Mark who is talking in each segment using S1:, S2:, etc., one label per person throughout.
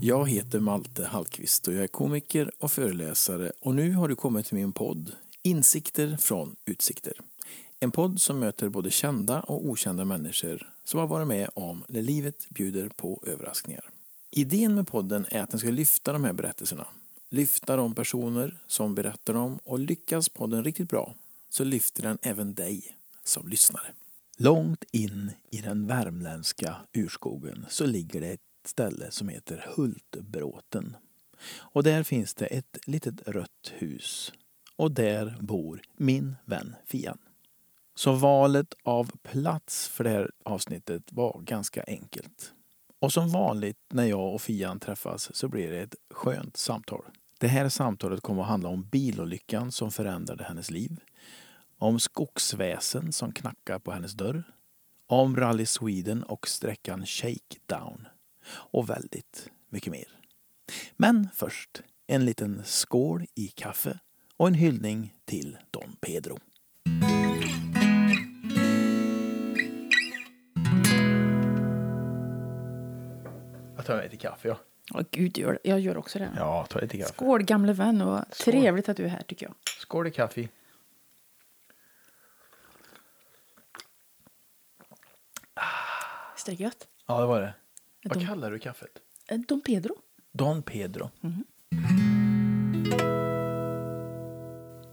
S1: Jag heter Malte Hallqvist och jag är komiker och föreläsare och nu har du kommit till min podd Insikter från utsikter. En podd som möter både kända och okända människor som har varit med om när livet bjuder på överraskningar. Idén med podden är att den ska lyfta de här berättelserna. Lyfta de personer som berättar dem och lyckas podden riktigt bra så lyfter den även dig som lyssnare. Långt in i den värmländska urskogen så ligger det ett ställe som heter Hultbråten. Och där finns det ett litet rött hus. Och där bor min vän Fian. Så valet av plats för det här avsnittet var ganska enkelt. Och som vanligt när jag och Fian träffas så blir det ett skönt samtal. Det här samtalet kommer att handla om bilolyckan som förändrade hennes liv. Om skogsväsen som knackar på hennes dörr. Om Rally Sweden och sträckan Shakedown och väldigt mycket mer. Men först en liten skål i kaffe och en hyllning till Don Pedro. Jag tar lite kaffe, ja.
S2: Åh, gud, gör, jag gör också det.
S1: Ja, ta lite kaffe.
S2: Skål gamle vän och
S1: Skål.
S2: trevligt att du är här tycker jag.
S1: Skål i kaffe.
S2: Visst är det gött?
S1: Ja, det var det. Vad
S2: Don,
S1: kallar du kaffet?
S2: eh, Don Pedro.
S1: Don Pedro.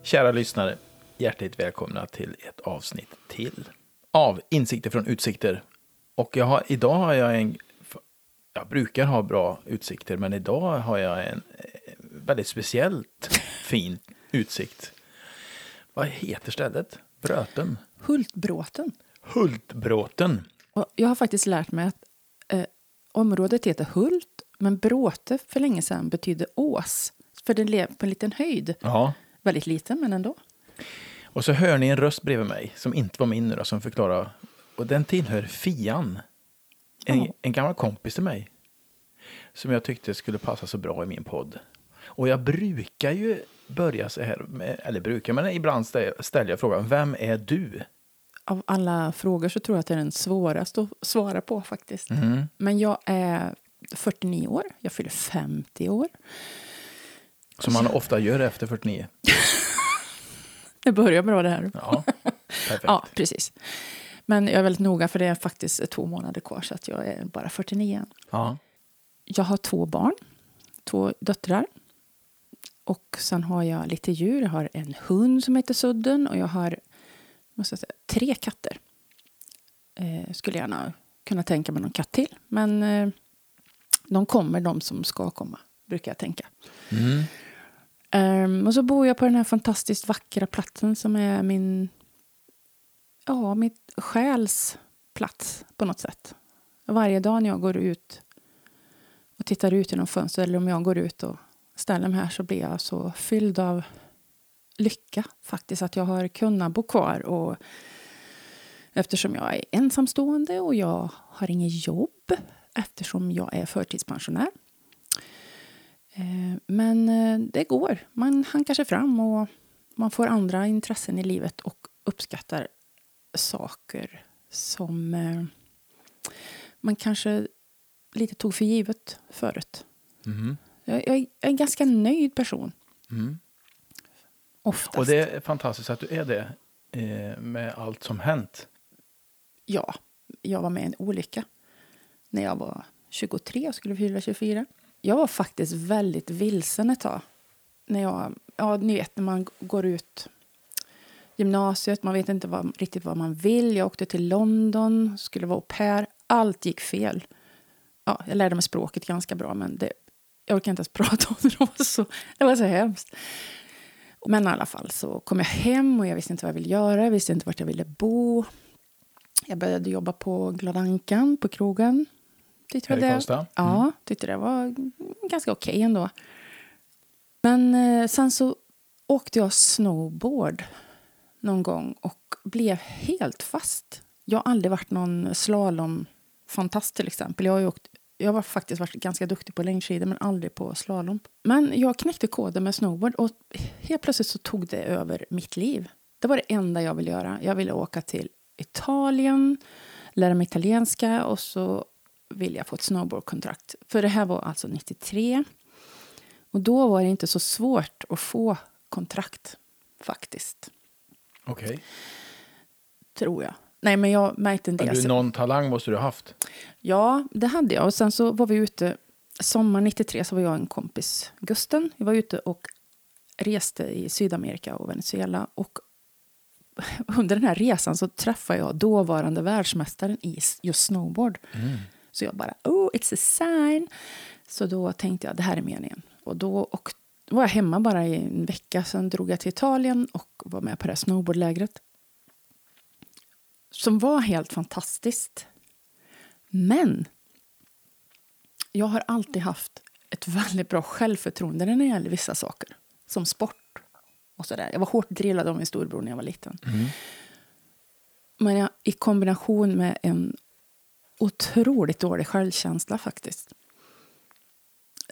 S1: Kära lyssnare, hjärtligt välkomna till ett avsnitt till av Insikter från utsikter. Och jag har, idag har jag en, jag brukar ha bra utsikter, men idag har jag en eh, väldigt speciellt fin utsikt. Vad heter stället? Brötum?
S2: Hultbråten.
S1: Hultbråten.
S2: Och jag har faktiskt lärt mig att eh, området heter Hult, men Bråte för länge sedan betydde ås. För den lever på en liten höjd.
S1: Ja.
S2: Väldigt liten, men ändå.
S1: Och så hör ni en röst bredvid mig, som inte var min nu då, som förklarar. Och den tillhör Fian. En,
S2: Ja.
S1: en gammal kompis till mig. Som jag tyckte skulle passa så bra i min podd. Och jag brukar ju börja så här, med, eller brukar, men ibland stä- ställer jag frågan, vem är du?
S2: Av alla frågor så tror jag att det är den svåraste att svara på faktiskt.
S1: Mm.
S2: Men jag är 49 år. Jag fyller 50 år.
S1: Som man ofta gör efter 49.
S2: Det börjar bra det här.
S1: Ja, perfekt.
S2: Ja, precis. Men jag är väldigt noga för det är faktiskt två månader kvar så att jag är bara 49 än.
S1: Ja.
S2: Jag har två barn, två döttrar. Och sen har jag lite djur. Jag har en hund som heter Sudden och jag har måste jag säga, tre katter. Eh, skulle gärna kunna tänka mig någon katt till. Men eh, de kommer, de som ska komma, brukar jag tänka.
S1: Mm.
S2: Ehm, och så bor jag på den här fantastiskt vackra platsen som är min, ja, mitt själs plats på något sätt. Varje dag när jag går ut och tittar ut genom fönstret eller om jag går ut och ställer mig här så blir jag så fylld av lycka faktiskt att jag har kunnat bo kvar och eftersom jag är ensamstående och jag har inget jobb eftersom jag är förtidspensionär. Eh, Men eh, det går. Man hankar sig fram och man får andra intressen i livet och uppskattar saker som eh, man kanske lite tog för givet förut.
S1: Mm.
S2: Jag, är en ganska nöjd person.
S1: Mm.
S2: Oftast.
S1: Och det är fantastiskt att du är det eh, med allt som hänt.
S2: Ja, jag var med i en olycka när jag var 23 och skulle fylla 24. Jag var faktiskt väldigt vilsen ett tag. När jag, ja, ni vet när man går ut gymnasiet, man vet inte vad, riktigt vad man vill. Jag åkte till London, skulle vara au pair. Allt gick fel. Ja, jag lärde mig språket ganska bra, men det, jag orkar inte ens prata om det. Det var så, det var så hemskt. Men i alla fall så kom jag hem och jag visste inte vad jag ville göra. Jag visste inte vart jag ville bo. Jag började jobba på Glada Ankan på krogen. Tyckte
S1: Här i Karlstad?
S2: Ja, tyckte det var ganska okej ändå. Men eh, sen så åkte jag snowboard någon gång och blev helt fast. Jag har aldrig varit någon slalomfantast till exempel. Jag har, åkt, jag har faktiskt varit ganska duktig på längdskidor men aldrig på slalom. Men jag knäckte koden med snowboard och helt plötsligt så tog det över mitt liv. Det var det enda jag ville göra. Jag ville åka till Italien, lära mig italienska och så ville jag få ett snowboardkontrakt. För det här var alltså 93. Och då var det inte så svårt att få kontrakt, faktiskt.
S1: Okej. Okay.
S2: Tror jag. Nej, men jag märkte del.
S1: Men du, någon talang måste du ha haft?
S2: Ja, det hade jag. Och sen så var vi ute, sommar 93 så var jag och en kompis, Gusten. Vi var ute och reste i Sydamerika och Venezuela. Och under den här resan så träffade jag dåvarande världsmästaren i just snowboard. Mm. Så jag bara, oh, it's a sign. Så då tänkte jag, det här är meningen. Och då och var jag hemma bara i en vecka. Sen drog jag till Italien och var med på det här snowboardlägret. Som var helt fantastiskt. Men jag har alltid haft ett väldigt bra självförtroende när det gäller vissa saker. Som sport och sådär. Jag var hårt drillad av min storbror när jag var liten. Mm. Men jag, i kombination med en otroligt dålig självkänsla faktiskt.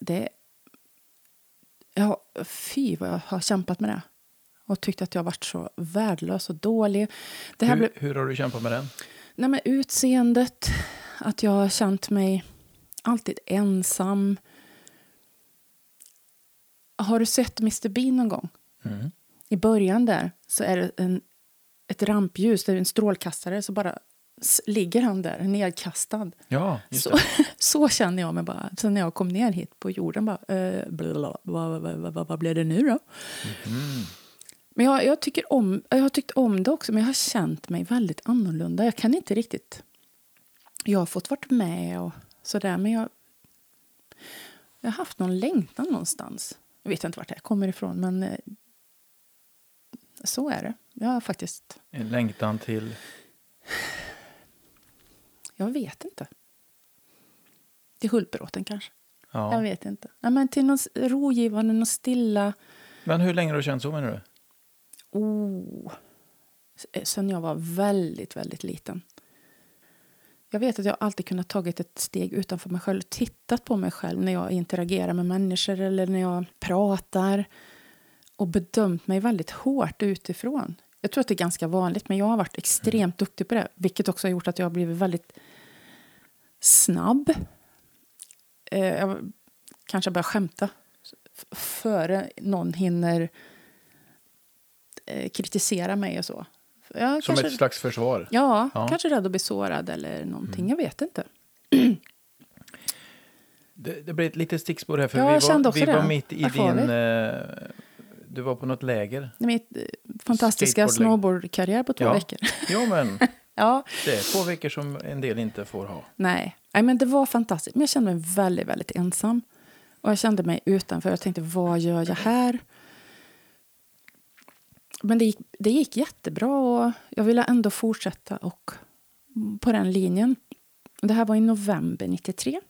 S2: Det... Ja, fy vad jag har kämpat med det. Och tyckt att jag varit så värdelös och dålig.
S1: Det här hur, blev... hur har du kämpat med den?
S2: Nej, men utseendet. Att jag har känt mig alltid ensam. Har du sett Mr Bean någon gång? Mm. I början där så är det en, ett rampljus, det är en strålkastare, så bara ligger han där nedkastad.
S1: Ja,
S2: så, så känner jag mig bara. Sen när jag kom ner hit på jorden, bara, eh, blablabla, vad, vad, vad, vad blev det nu då? Mm. Men jag, jag, tycker om, jag har tyckt om det också, men jag har känt mig väldigt annorlunda. Jag kan inte riktigt... Jag har fått vara med och sådär, men jag, jag har haft någon längtan någonstans. Jag vet inte vart det kommer ifrån, men eh, så är det. Jag har faktiskt...
S1: En längtan till?
S2: Jag vet inte. Till Hultbråten kanske. Ja. Jag vet inte. Nej, men till något rogivande, något stilla.
S1: Men hur länge har du känt så menar du?
S2: Oh. Eh, sen jag var väldigt, väldigt liten. Jag vet att jag alltid kunnat tagit ett steg utanför mig själv. och Tittat på mig själv när jag interagerar med människor eller när jag pratar. Och bedömt mig väldigt hårt utifrån. Jag tror att det är ganska vanligt, men jag har varit extremt duktig på det. Vilket också har gjort att jag har blivit väldigt snabb. Eh, jag kanske börjar skämta före någon hinner eh, kritisera mig och så.
S1: Jag Som kanske, ett slags försvar?
S2: Ja, ja, kanske rädd att bli sårad eller någonting. Mm. Jag vet inte.
S1: Det, det blev ett litet stickspår här, för ja, vi, var, vi var mitt i din... Eh, du var på något läger.
S2: Mitt eh, fantastiska snowboardkarriär på två
S1: ja.
S2: veckor.
S1: Ja, men ja. det är två veckor som en del inte får ha.
S2: Nej, Nej men det var fantastiskt. Men jag kände mig väldigt, väldigt ensam. Och jag kände mig utanför. Jag tänkte, vad gör jag här? Men det gick, det gick jättebra och jag ville ändå fortsätta och, på den linjen. Det här var i november 93.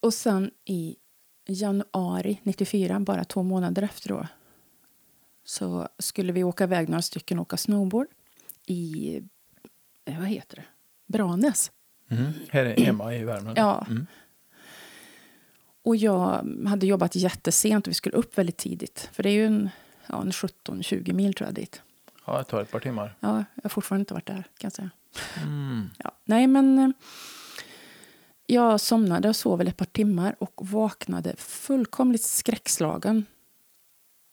S2: Och sen i januari 94, bara två månader efter då, så skulle vi åka iväg några stycken och åka snowboard i, eh, vad heter det, Branäs.
S1: Mm. Här är hemma i Värmland?
S2: Ja. Mm. Och jag hade jobbat jättesent och vi skulle upp väldigt tidigt. För det är ju en, ja, en 17-20 mil tror jag dit.
S1: Ja, det tar ett par timmar.
S2: Ja, jag har fortfarande inte varit där kan jag säga. Mm. Ja, nej men eh, jag somnade och sov ett par timmar och vaknade fullkomligt skräckslagen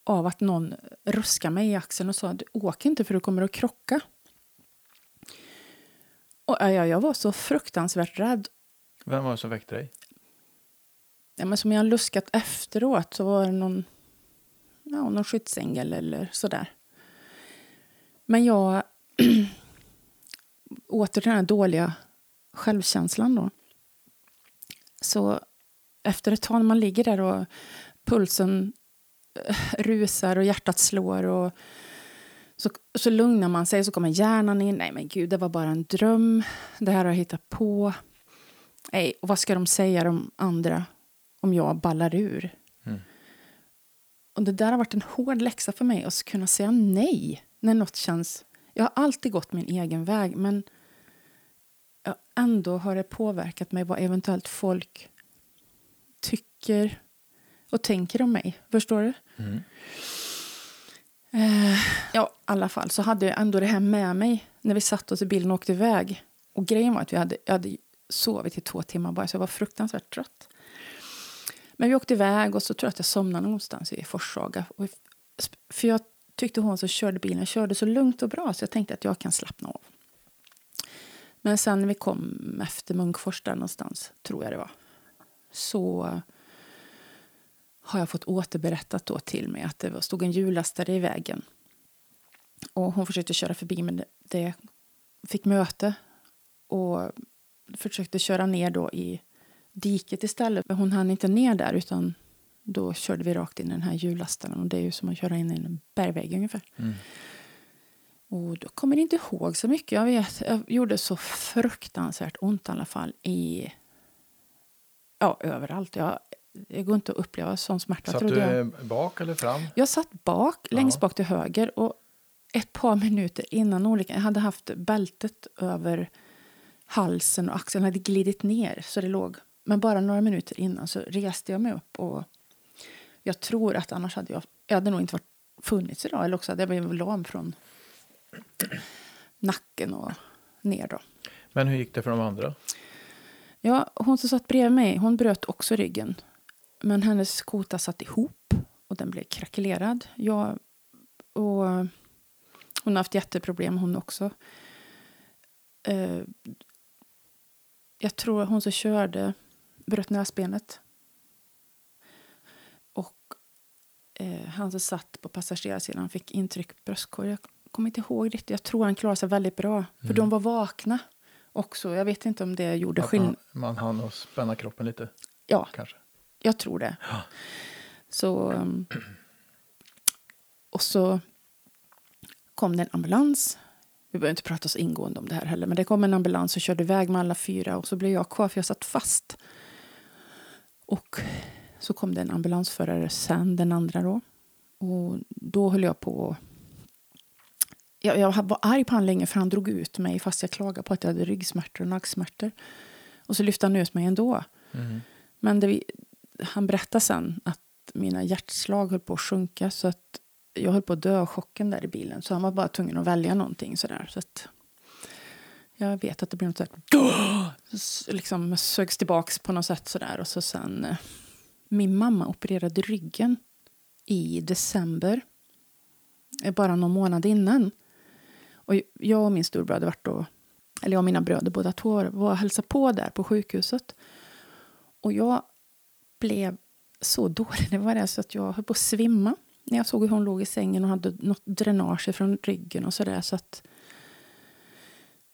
S2: av att någon ruskade mig i axeln och sa åk inte för du kommer att krocka. Och jag, jag var så fruktansvärt rädd.
S1: Vem var det som väckte dig?
S2: Ja, men som jag luskat efteråt så var det någon, ja, någon skyddsängel eller sådär. Men jag... åter till den här dåliga självkänslan då. Så efter ett tag när man ligger där och pulsen eh, rusar och hjärtat slår och så, så lugnar man sig och så kommer hjärnan in. Nej men gud, det var bara en dröm. Det här har jag hittat på. Nej, och vad ska de säga de andra om jag ballar ur? Och det där har varit en hård läxa för mig att kunna säga nej när något känns... Jag har alltid gått min egen väg, men ändå har det påverkat mig vad eventuellt folk tycker och tänker om mig. Förstår du? Mm. Eh, ja, i alla fall så hade jag ändå det här med mig när vi satt oss i bilen och åkte iväg. Och grejen var att vi hade, jag hade sovit i två timmar bara, så jag var fruktansvärt trött. Men vi åkte iväg och så tror jag att jag somnade någonstans i Forshaga. För jag tyckte hon som körde bilen körde så lugnt och bra så jag tänkte att jag kan slappna av. Men sen när vi kom efter Munkfors där någonstans, tror jag det var, så har jag fått återberättat då till mig att det stod en hjullastare i vägen. Och hon försökte köra förbi men det fick möte och försökte köra ner då i diket istället. Men hon hann inte ner där utan då körde vi rakt in i den här hjullastaren och det är ju som att köra in i en bergvägg ungefär. Mm. Och då kommer jag inte ihåg så mycket. Jag vet, jag gjorde så fruktansvärt ont i alla fall i ja, överallt. Jag, det går inte att uppleva sån smärta.
S1: Satt du jag. bak eller fram?
S2: Jag satt bak, ja. längst bak till höger. Och ett par minuter innan olyckan, jag hade haft bältet över halsen och axeln hade glidit ner så det låg. Men bara några minuter innan så reste jag mig upp och jag tror att annars hade jag, jag hade nog inte varit funnits idag eller också hade jag blivit lam från nacken och ner då.
S1: Men hur gick det för de andra?
S2: Ja, hon som satt bredvid mig, hon bröt också ryggen. Men hennes kota satt ihop och den blev krackelerad. Jag, och hon har haft jätteproblem hon också. Eh, jag tror hon som körde bröt näsbenet. Och eh, han som satt på passagerarsidan fick intryck bröstkorg. Jag kommer inte ihåg riktigt. Jag tror han klarade sig väldigt bra. För mm. de var vakna också. Jag vet inte om det gjorde skillnad.
S1: Man, hann spänna kroppen lite?
S2: Ja,
S1: kanske.
S2: jag tror det. Ja. Så... Um, och så kom det en ambulans. Vi behöver inte prata så ingående om det här heller. Men det kom en ambulans och körde iväg med alla fyra. Och så blev jag kvar för jag satt fast. Och så kom det en ambulansförare sen, den andra då. Och då höll jag på jag, jag var arg på honom länge för han drog ut mig fast jag klagade på att jag hade ryggsmärtor och nacksmärtor. Och så lyfte han ut mig ändå. Mm. Men det, han berättade sen att mina hjärtslag höll på att sjunka så att jag höll på att dö av chocken där i bilen. Så han var bara tvungen att välja någonting sådär. Så att jag vet att det blev något sådär, liksom sögs tillbaks på något sätt sådär. Och så sen, eh, min mamma opererade ryggen i december. Eh, bara någon månad innan. Och jag och min storbror hade varit då, eller jag och mina bröder båda två var och hälsade på där på sjukhuset. Och jag blev så dålig, det var det så att jag höll på att svimma när jag såg hur hon låg i sängen och hade något dränage från ryggen och sådär. Så att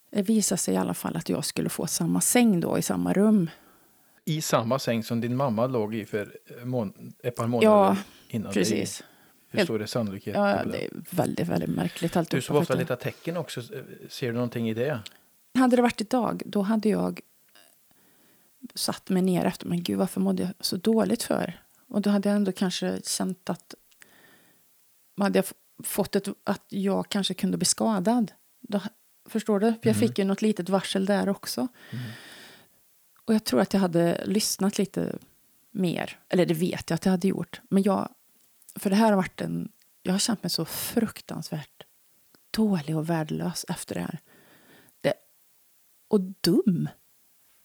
S2: det visade sig i alla fall att jag skulle få samma säng då i samma rum.
S1: I samma säng som din mamma låg i för ett par månader
S2: ja,
S1: innan?
S2: precis.
S1: Hur stor är sannolikheten?
S2: Ja, det är väldigt, väldigt märkligt. Allt
S1: du som ofta letar tecken också, ser du någonting i det?
S2: Hade det varit idag, då hade jag satt mig ner efter, men gud varför mådde jag så dåligt för? Och då hade jag ändå kanske känt att man hade fått ett, att jag kanske kunde bli skadad. Då, förstår du? För jag mm. fick ju något litet varsel där också. Mm. Och jag tror att jag hade lyssnat lite mer. Eller det vet jag att jag hade gjort. Men jag för det här har varit en... Jag har känt mig så fruktansvärt dålig och värdelös efter det här. Det, och dum.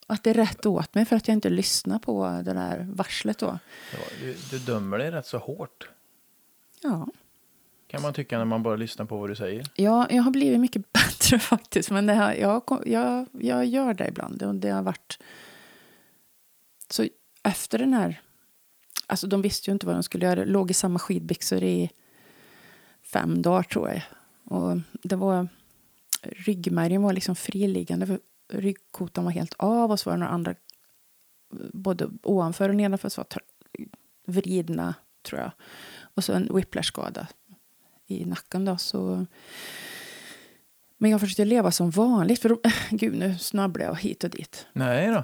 S2: Att det är rätt åt mig för att jag inte lyssnar på det där varslet då.
S1: Ja, du, du dömer dig rätt så hårt.
S2: Ja.
S1: Kan man tycka när man bara lyssnar på vad du säger.
S2: Ja, jag har blivit mycket bättre faktiskt. Men det här, jag, jag, jag gör det ibland. Och det har varit... Så efter den här Alltså de visste ju inte vad de skulle göra. Låg i samma skidbyxor i fem dagar tror jag. Och det var, ryggmärgen var liksom friliggande. För ryggkotan var helt av och så var det några andra både ovanför och nedanför som var vridna tror jag. Och så en whiplash-skada i nacken då. Så men jag försökte leva som vanligt. För gud, nu snubblar jag hit och dit.
S1: Nej då.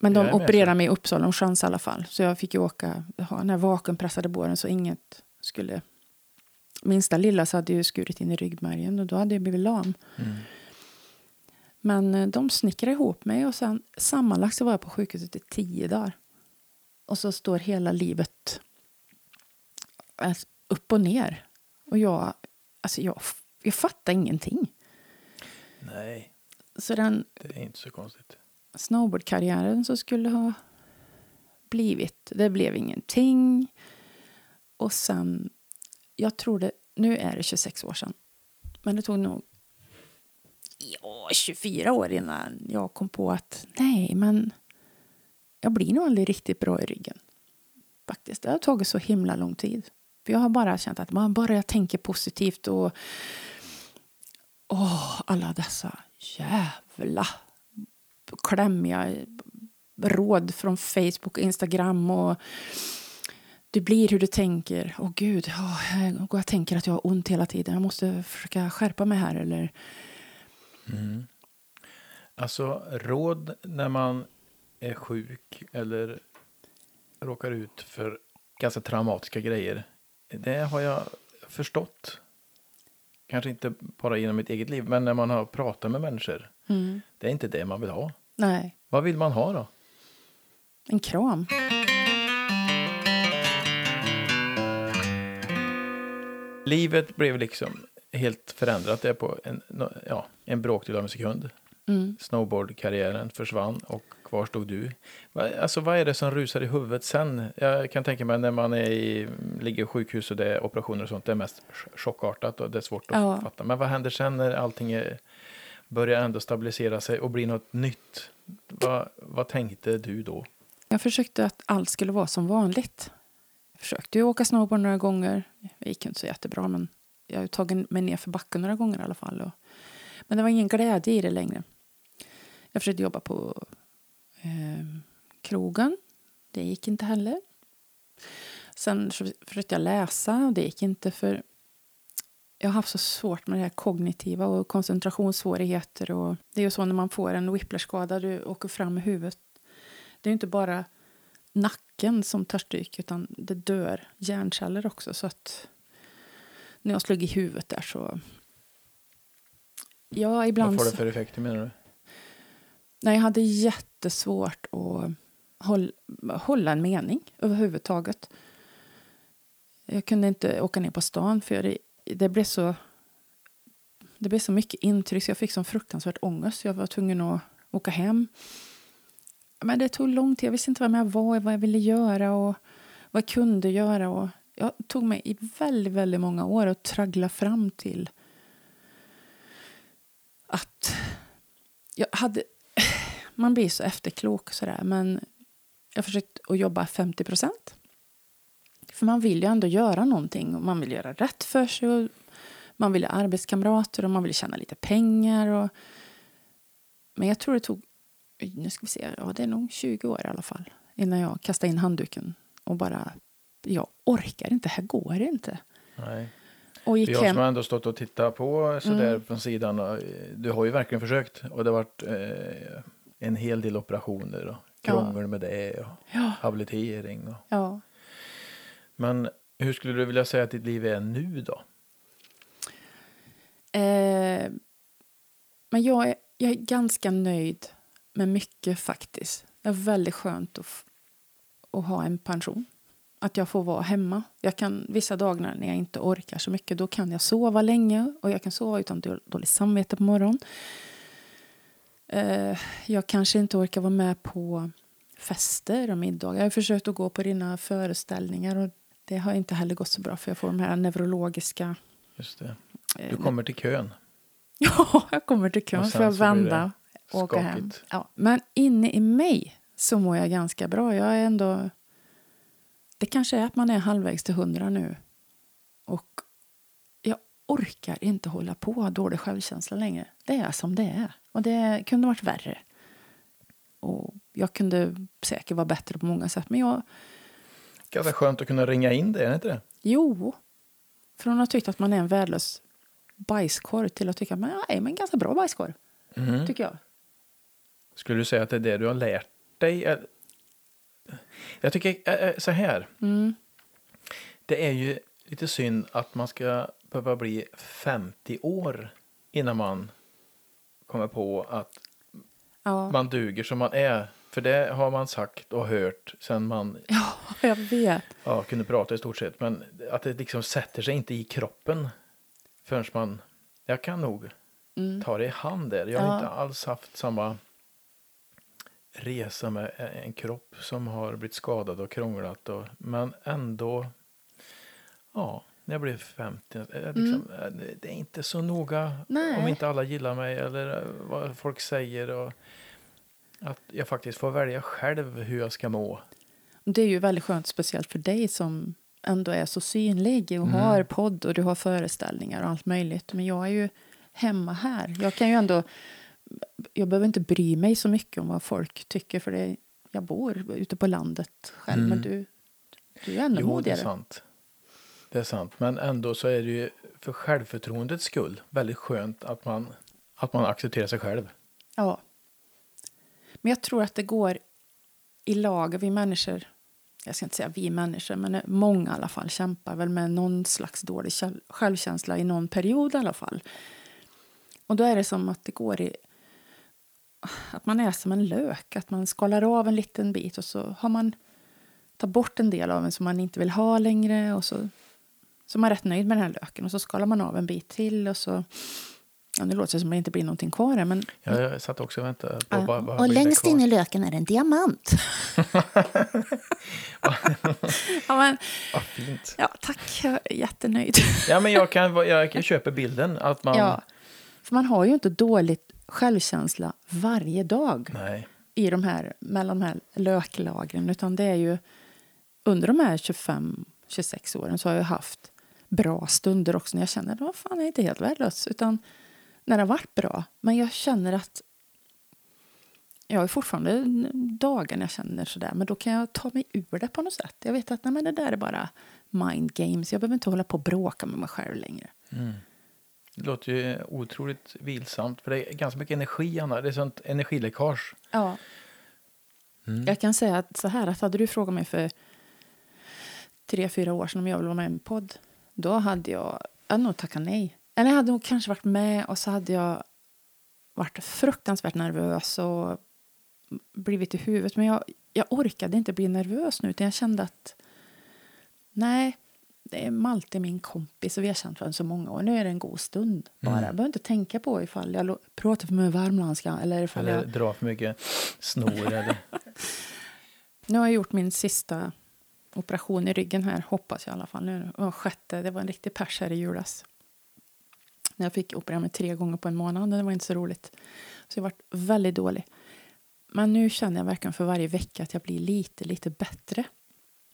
S2: Men de opererade mig i Uppsala, en chans i alla fall. Så jag fick ju åka, ha den här vakuumpressade båren så inget skulle... Minsta lilla så hade ju skurit in i ryggmärgen och då hade jag blivit lam. Mm. Men eh, de snickrade ihop mig och sen sammanlagt så var jag på sjukhuset i tio dagar. Och så står hela livet eh, upp och ner. Och jag, Alltså jag, jag fattar ingenting.
S1: Nej,
S2: Så den
S1: det är inte så konstigt.
S2: snowboardkarriären som skulle ha blivit, det blev ingenting. Och sen, jag tror det, nu är det 26 år sedan. Men det tog nog ja, 24 år innan jag kom på att nej, men jag blir nog aldrig riktigt bra i ryggen. Faktiskt, det har tagit så himla lång tid. För jag har bara känt att man bara jag tänker positivt och åh, alla dessa jävla klämmiga råd från Facebook och Instagram och du blir hur du tänker. Åh gud, åh, jag, tänker att jag har ont hela tiden. Jag måste försöka skärpa mig här. Eller, mm.
S1: Alltså råd när man är sjuk eller råkar ut för ganska traumatiska grejer. Det har jag förstått. Kanske inte bara genom mitt eget liv, men när man har pratat med människor. Det är inte det man vill ha.
S2: nej,
S1: Vad vill man ha då?
S2: en kram.
S1: Livet blev liksom helt förändrat där på en, ja, en bråkdel av en sekund.
S2: Mm.
S1: Snowboardkarriären försvann och kvar stod du. Va- Alltså vad är det som rusar i huvudet sen? Jag kan tänka mig när man är i, ligger i sjukhus och det är operationer och sånt. Det är mest ch- chockartat och det är svårt att
S2: Ja.
S1: fatta. Men vad händer sen när allting är, börjar ändå stabilisera sig och bli något nytt? Vad, vad tänkte du då?
S2: Jag försökte att allt skulle vara som vanligt. Jag försökte ju åka snowboard några gånger. Det gick ju inte så jättebra, men jag har ju tagit mig ner för backen några gånger i alla fall. Och, men det var ingen glädje i det längre. Jag försökte jobba på eh, krogen. Det gick inte heller. Sen försökte jag läsa och det gick inte för jag har haft så svårt med det här kognitiva och koncentrationssvårigheter. Och det är ju så när man får en whiplashskada, du åker fram i huvudet. Det är ju inte bara nacken som tar stryk utan det dör hjärnceller också. Så att när jag slog i huvudet där så... Ja,
S1: Vad
S2: ibland...
S1: får det för effekter menar du?
S2: Nej, jag hade jättesvårt att hålla, hålla en mening överhuvudtaget. Jag kunde inte åka ner på stan för det, det blev så... Det blev så mycket intryck så jag fick sån fruktansvärt ångest. Jag var tvungen att åka hem. Men det tog lång tid. Jag visste inte vem jag var, vad jag ville göra och vad jag kunde göra. Och jag tog mig i väldigt, väldigt många år att traggla fram till att jag hade man blir så efterklok och sådär. Men jag försökte att jobba 50 procent. För man vill ju ändå göra någonting. Och man vill göra rätt för sig. Och man vill ha arbetskamrater och man vill tjäna lite pengar. Och... Men jag tror det tog, nu ska vi se, ja det är nog 20 år i alla fall. Innan jag kastade in handduken och bara, jag orkar inte, här går det inte.
S1: Nej.
S2: Och gick
S1: jag
S2: hem.
S1: som har ändå stått och tittat på sådär
S2: Mm.
S1: från sidan. Du har ju verkligen försökt. Och det har varit eh, en hel del operationer och krångel med det. Och
S2: Ja,
S1: habilitering. Och.
S2: ja.
S1: Men hur skulle du vilja säga att ditt liv är nu då?
S2: Eh, men jag är, jag är ganska nöjd med mycket faktiskt. Det är väldigt skönt att, att ha en pension. Att jag får vara hemma. Jag kan, vissa dagar när jag inte orkar så mycket då kan jag sova länge och jag kan sova utan då- dåligt samvete på morgonen. Eh, jag kanske inte orkar vara med på fester och middagar. Jag har försökt att gå på dina föreställningar och det har inte heller gått så bra för jag får de här neurologiska
S1: Just det.
S2: eh,
S1: Du kommer till kön.
S2: Ja, jag kommer till kön för att vända och åka hem. Ja, men inne i mig så mår jag ganska bra. Jag är ändå... Det kanske är att man är halvvägs till hundra nu. Och jag orkar inte hålla på och ha dålig självkänsla längre. Det är som det är. Och det kunde varit värre. Och jag kunde säkert vara bättre på många sätt. Men jag,
S1: Ganska skönt att kunna ringa in det, är det inte det?
S2: jo. Från att tyckt att man är en värdelös bajskorv till att tycka att man är en ganska bra bajskorv.
S1: Mhm.
S2: Tycker jag.
S1: Skulle du säga att det är det du har lärt dig? Jag tycker eh, eh, så här.
S2: Mm.
S1: Det är ju lite synd att man ska behöva bli 50 år innan man kommer på att
S2: Ja.
S1: man duger som man är. För det har man sagt och hört sen man
S2: ja, jag vet.
S1: ja, kunde prata i stort sett. Men att det liksom sätter sig inte i kroppen förrän man... Jag kan nog
S2: Mm.
S1: ta det i hand där. Jag har
S2: Ja.
S1: inte alls haft samma resa med en kropp som har blivit skadad och krånglat. Och, men ändå, ja, när jag blev 50, eh, liksom, eh, det- är inte så noga
S2: Mm. Nej.
S1: om inte alla gillar mig eller eh, vad folk säger. Och att jag faktiskt får välja själv hur jag ska må.
S2: Det är ju väldigt skönt, speciellt för dig som ändå är så synlig och
S1: Mm.
S2: har podd och du har föreställningar och allt möjligt. Men jag är ju hemma här. Jag kan ju ändå... Jag behöver inte bry mig så mycket om vad folk tycker för det, jag bor ute på landet själv. Men
S1: Mm.
S2: du, du är ännu
S1: Jo, det är
S2: modigare.
S1: sant. Det är sant. Men ändå så är det ju för självförtroendets skull väldigt skönt att man, att man accepterar sig själv.
S2: Ja. Men jag tror att det går i lag. Vi människor, jag ska inte säga vi människor, men många i alla fall kämpar väl med någon slags dålig självkänsla i någon period i alla fall. Och då är det som att det går i... Att man är som en lök, att man skalar av en liten bit och så har man tar bort en del av en som man inte vill ha längre och så, så är man rätt nöjd med den här löken och så skalar man av en bit till och så... Ja, nu låter det som att det inte blir någonting kvar här, men
S1: Jag, jag satt också och väntade på
S2: Ja,
S1: vad, vad
S2: och längst in i löken är det en diamant. ja, men,
S1: Vad fint.
S2: ja, tack, jag är jättenöjd.
S1: Ja, men jag, kan, jag kan köpa bilden att man...
S2: Ja, för man har ju inte dåligt självkänsla varje dag
S1: Nej.
S2: i de här, mellan de här löklagren. Utan det är ju under de här 25-26 åren så har jag haft bra stunder också när jag känner att fan, jag är inte helt värdelös. Utan när det har varit bra. Men jag känner att jag har fortfarande dagar när jag känner sådär. Men då kan jag ta mig ur det på något sätt. Jag vet att nej, men det där är bara mind games. Jag behöver inte hålla på och bråka med mig själv längre.
S1: Det låter ju otroligt vilsamt. För det är ganska mycket energi, Anna. Det är sånt energiläckage.
S2: Ja. Jag kan säga att så här, att hade du frågat mig för tre, fyra år sedan om jag ville vara med i en podd, då hade jag, jag hade nog tackat nej. Eller jag hade nog kanske varit med och så hade jag varit fruktansvärt nervös och blivit i huvudet. Men jag, jag orkade inte bli nervös nu, utan jag kände att nej, det är Malte min kompis och vi har känt varandra så många år. Nu är det en god stund bara. Jag behöver inte tänka på ifall jag pratar för mycket värmländska eller ifall
S1: Eller
S2: jag
S1: dra för mycket snor. eller...
S2: Nu har jag gjort min sista operation i ryggen här, hoppas jag i alla fall. Nu, och sjätte, det var en riktig pers här i julas. När jag fick operera mig tre gånger på en månad, det var inte så roligt. Så jag varit väldigt dålig. Men nu känner jag verkligen för varje vecka att jag blir lite, lite bättre.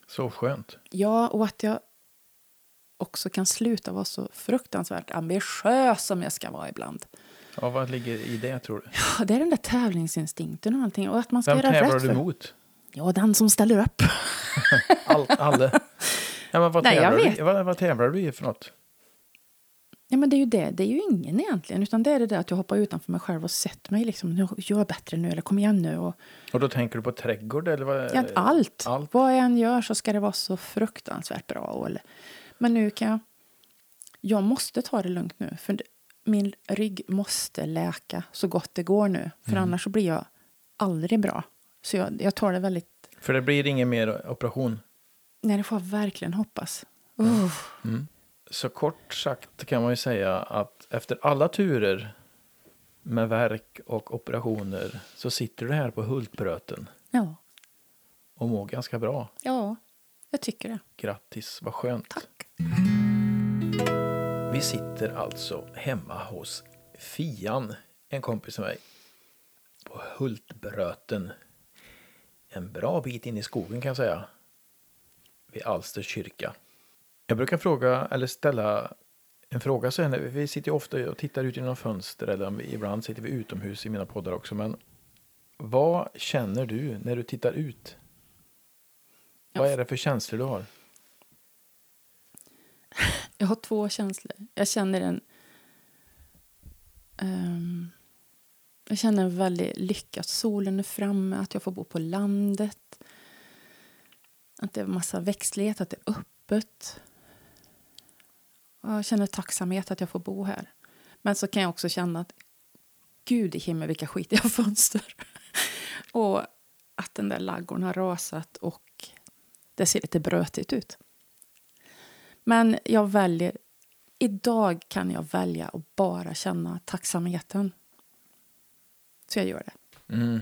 S1: Så skönt.
S2: Ja, och att jag också kan sluta vara så fruktansvärt ambitiös som jag ska vara ibland.
S1: Ja, vad ligger i det, tror du?
S2: Ja, det är den där tävlingsinstinkten och allting. Och att man ska
S1: Vem
S2: göra
S1: tävlar
S2: rätt
S1: du
S2: för.
S1: mot?
S2: Ja, den som ställer upp.
S1: All, alla? Ja, men vad,
S2: Nej, jag
S1: tävlar
S2: vet.
S1: du, vad, vad tävlar du i för något?
S2: Ja, men det är ju det. Det är ju ingen egentligen. Utan det är det där att jag hoppar utanför mig själv och sätter mig liksom. Nu, gör bättre nu eller kom igen nu. Och,
S1: Och då tänker du på trädgård eller vad?
S2: ja, allt.
S1: allt.
S2: Vad jag än gör så ska det vara så fruktansvärt bra. Och, eller, men nu kan jag... Jag måste ta det lugnt nu. För min rygg måste läka så gott det går nu. För annars så blir jag aldrig bra. Så jag, jag tar det väldigt...
S1: För det blir ingen mer operation.
S2: Nej, det får jag verkligen hoppas. Uh.
S1: Så kort sagt kan man ju säga att efter alla turer med verk och operationer så sitter du här på Hultbröten
S2: Ja,
S1: och mår ganska bra.
S2: ja, jag tycker det.
S1: Grattis, vad skönt.
S2: Tack.
S1: Vi sitter alltså hemma hos Fian, en kompis till mig, på Hultbröten. En bra bit in i skogen kan jag säga. Vid Alsters kyrka. Jag brukar fråga, eller ställa en fråga så här, vi sitter ju ofta och tittar ut genom fönster eller ibland sitter vi utomhus i mina poddar också. Men vad känner du när du tittar ut? Vad är det för känslor du har?
S2: Jag har två känslor. Jag känner en... ehm, jag känner en väldig lycka att solen är framme, att jag får bo på landet. Att det är massa växtlighet, att det är öppet. Och jag känner tacksamhet att jag får bo här. Men så kan jag också känna att gud i himmel vilka skitiga fönster. och att den där laggorn har rasat och det ser lite brötigt ut. Men jag väljer idag kan jag välja att bara känna tacksamheten. Så jag gör det.
S1: Mm.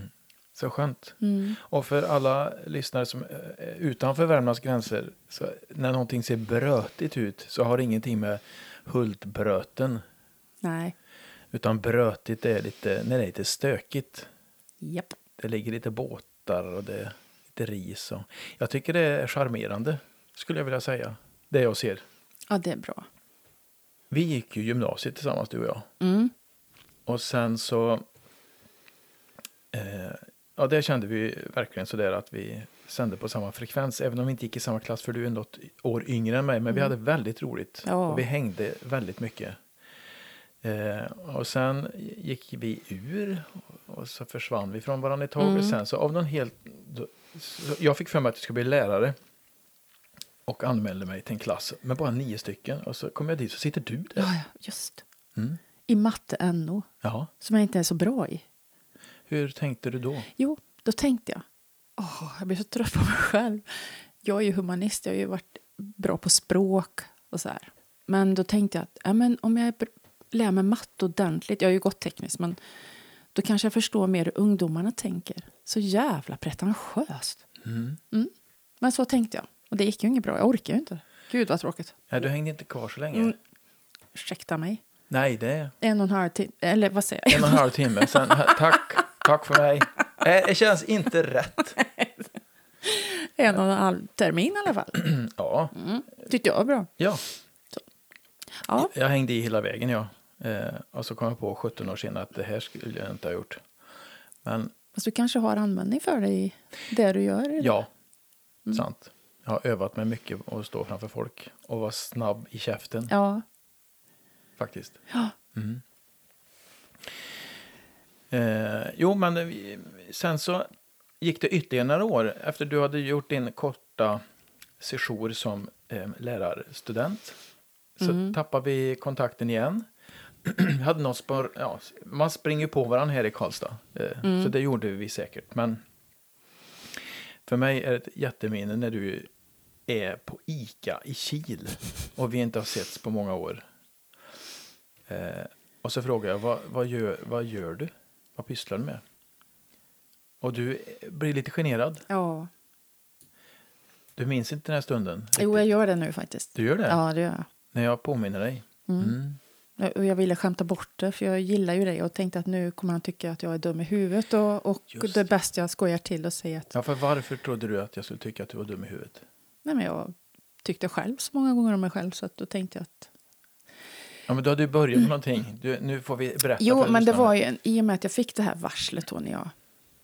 S1: Så skönt.
S2: Mm.
S1: Och för alla lyssnare som är utanför Värmlands gränser, så när någonting ser brötigt ut så har det ingenting med Hultbröten,
S2: Nej.
S1: utan brötigt är lite, när det är lite stökigt.
S2: Japp.
S1: Det ligger lite båtar och det är lite ris. Och jag tycker det är charmerande, skulle jag vilja säga. Det jag ser.
S2: Ja, det är bra.
S1: Vi gick ju gymnasiet tillsammans, du och jag.
S2: Mm.
S1: Och sen så... Eh, ja, det kände vi verkligen sådär att vi sände på samma frekvens. Även om vi inte gick i samma klass, för du är något år yngre än mig. Men vi hade väldigt roligt.
S2: Ja.
S1: Och vi hängde väldigt mycket. Eh, och sen gick vi ur och så försvann vi från varandra ett tag.
S2: Mm.
S1: Och sen så av någon helt... då- jag fick för mig att jag skulle bli lärare. Och anmälde mig till en klass med bara nio stycken. Och så kom jag dit så sitter du där.
S2: Ja, just.
S1: Mm.
S2: I matte NO,
S1: Ja.
S2: som jag inte är så bra i.
S1: Hur tänkte du då?
S2: Jo, då tänkte jag, åh, jag blir så trött på mig själv. Jag är ju humanist, jag har ju varit bra på språk och så här. Men då tänkte jag att ja, men om jag lär mig matte ordentligt, jag har ju gått tekniskt, men då kanske jag förstår mer hur ungdomarna tänker. Så jävla pretentiöst.
S1: Mm.
S2: Men så tänkte jag. Och det gick ju inget bra, jag orkar ju inte. Gud vad tråkigt.
S1: Nej, du hängde inte kvar så länge.
S2: Mm. Ursäkta mig.
S1: Nej, det
S2: En och en halv timme, eller vad säger jag?
S1: en och en halv timme. Sen, tack, tack för mig. Nej, det känns inte rätt.
S2: En och en halv termin i alla fall.
S1: Ja,
S2: Mm. Tyckte jag var bra.
S1: ja.
S2: Ja,
S1: jag hängde i hela vägen. Ja. Eh, och så kom jag på 17 år senare att det här skulle jag inte ha gjort. Men
S2: fast du kanske har användning för det i det du gör. idag.
S1: ja,
S2: Mm.
S1: sant. Jag har övat mig mycket att stå framför folk och vara snabb i käften
S2: Ja.
S1: faktiskt.
S2: Ja.
S1: Mm. Eh, jo, men eh, sen så gick det ytterligare några år efter du hade gjort din korta sejour som eh, lärarstudent. Så
S2: Mm.
S1: tappade vi kontakten igen. Hade något spår, ja, man springer på varandra här i Karlstad. Eh,
S2: Mm.
S1: Så det gjorde vi säkert. Men för mig är det ett jätteminne när du är på Ica i Kil och vi inte har setts på många år. Eh, och så frågar jag, vad, vad, gör, vad gör du? Vad pysslar du med? Och du blir lite generad.
S2: ja.
S1: Du minns inte den här stunden?
S2: Jo, jag
S1: riktigt.
S2: gör det nu faktiskt.
S1: Du gör det?
S2: Ja, det gör jag.
S1: När jag påminner dig?
S2: Mm.
S1: Mm.
S2: Och jag ville skämta bort det, för jag gillar ju dig och tänkte att nu kommer han tycka att jag är dum i huvudet och, och
S1: Just
S2: det är bäst jag skojar till och säger att
S1: Ja, för varför trodde du att jag skulle tycka att du var dum i huvudet?
S2: nej, men jag tyckte själv så många gånger om mig själv så att då tänkte jag att
S1: Ja, men då hade du börjat med någonting. Du, nu får vi berätta
S2: Jo, men det var ju en, i och med att jag fick det här varslet då när jag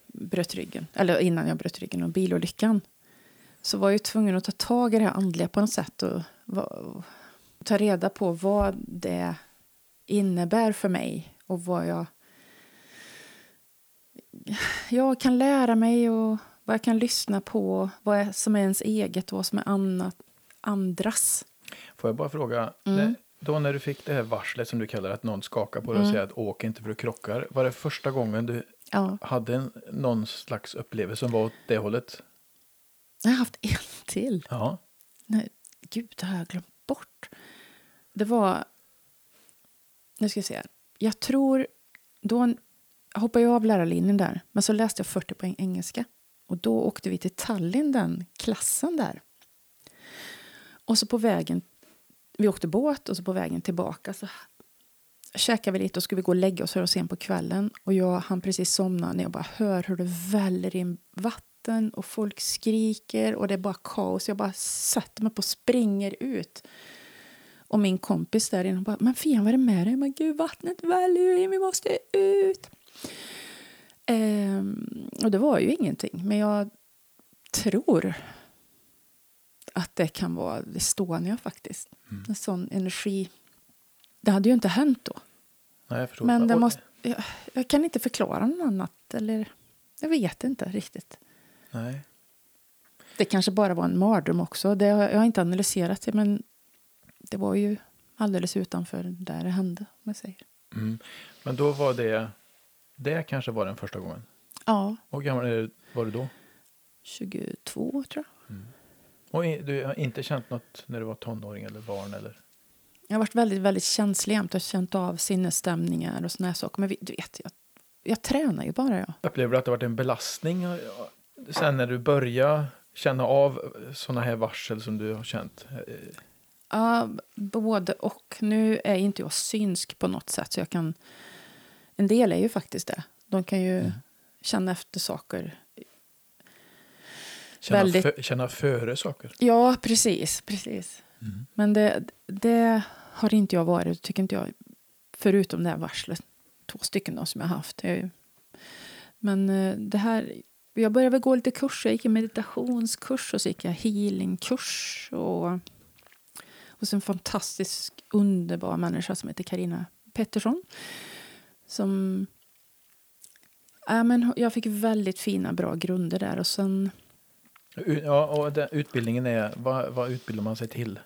S2: bröt ryggen, eller innan jag bröt ryggen och bilolyckan, så var jag ju tvungen att ta tag i det här andliga på något sätt och, och ta reda på vad det innebär för mig och vad jag, jag kan lära mig och vad jag kan lyssna på, vad som är ens eget och vad som är annat, andras.
S1: Får jag bara fråga,
S2: Mm.
S1: Då när du fick det här varslet som du kallar att någon skakar på dig och
S2: Mm.
S1: säger att åk inte för du krockar. Var det första gången du
S2: Ja,
S1: hade en, någon slags upplevelse som var åt det hållet?
S2: jag har haft en till.
S1: Ja.
S2: Nej, gud, det har jag glömt bort. Det var... Nu ska jag se. Jag tror... Då hoppade jag av lärarlinjen där, men så läste jag 40 poäng engelska. Och då åkte vi till Tallinn, den klassen där. Och så på vägen... Vi åkte båt och så på vägen tillbaka så käkade vi lite och skulle vi gå och lägga oss för och sen på kvällen. Och jag han precis somna när jag bara hör hur det väller in vatten och folk skriker och det är bara kaos. Jag bara sätter mig på och springer ut. Och min kompis där inne bara, men Fian vad är det med dig? Men gud vattnet väller ju in, vi måste ut. Ehm, och det var ju ingenting, men jag tror att det kan vara Estonia faktiskt. En sån energi. Det hade ju inte hänt då.
S1: Nej, jag förstår.
S2: Men det måste, jag, jag kan inte förklara något annat. Eller, jag vet inte riktigt.
S1: Nej.
S2: Det kanske bara var en mardröm också. Det har, jag har inte analyserat det, men det var ju alldeles utanför där det hände. Om jag säger.
S1: Mm. Men då var det, det kanske var den första gången.
S2: Ja,
S1: Och gammal var du då?
S2: 22 tror jag.
S1: Och du har inte känt något när du var tonåring eller barn eller?
S2: jag har varit väldigt, väldigt känslig jämt och känt av sinnesstämningar och såna här saker. Men vi, du vet, jag, jag tränar ju bara. Ja.
S1: Upplever du att det har varit en belastning sen när du började känna av såna här varsel som du har känt?
S2: Ja, både och. Nu är inte jag synsk på något sätt. så jag kan... En del är ju faktiskt det. De kan ju mm. känna efter saker.
S1: Känna, väldigt... för, känna före saker?
S2: Ja, precis. precis. Mm. Men det, det har inte jag varit, tycker inte jag. Förutom det här varslet. Två stycken då, som jag har haft. Men eh, det här... Jag började gå lite kurser. Jag gick en meditationskurs och så gick jag healingkurs. Och hos en fantastisk, underbar människa som heter Karina Pettersson. Som... Ja, men jag fick väldigt fina, bra grunder där. Och sen...
S1: Ja, och den, utbildningen är... Vad, vad utbildar man sig till?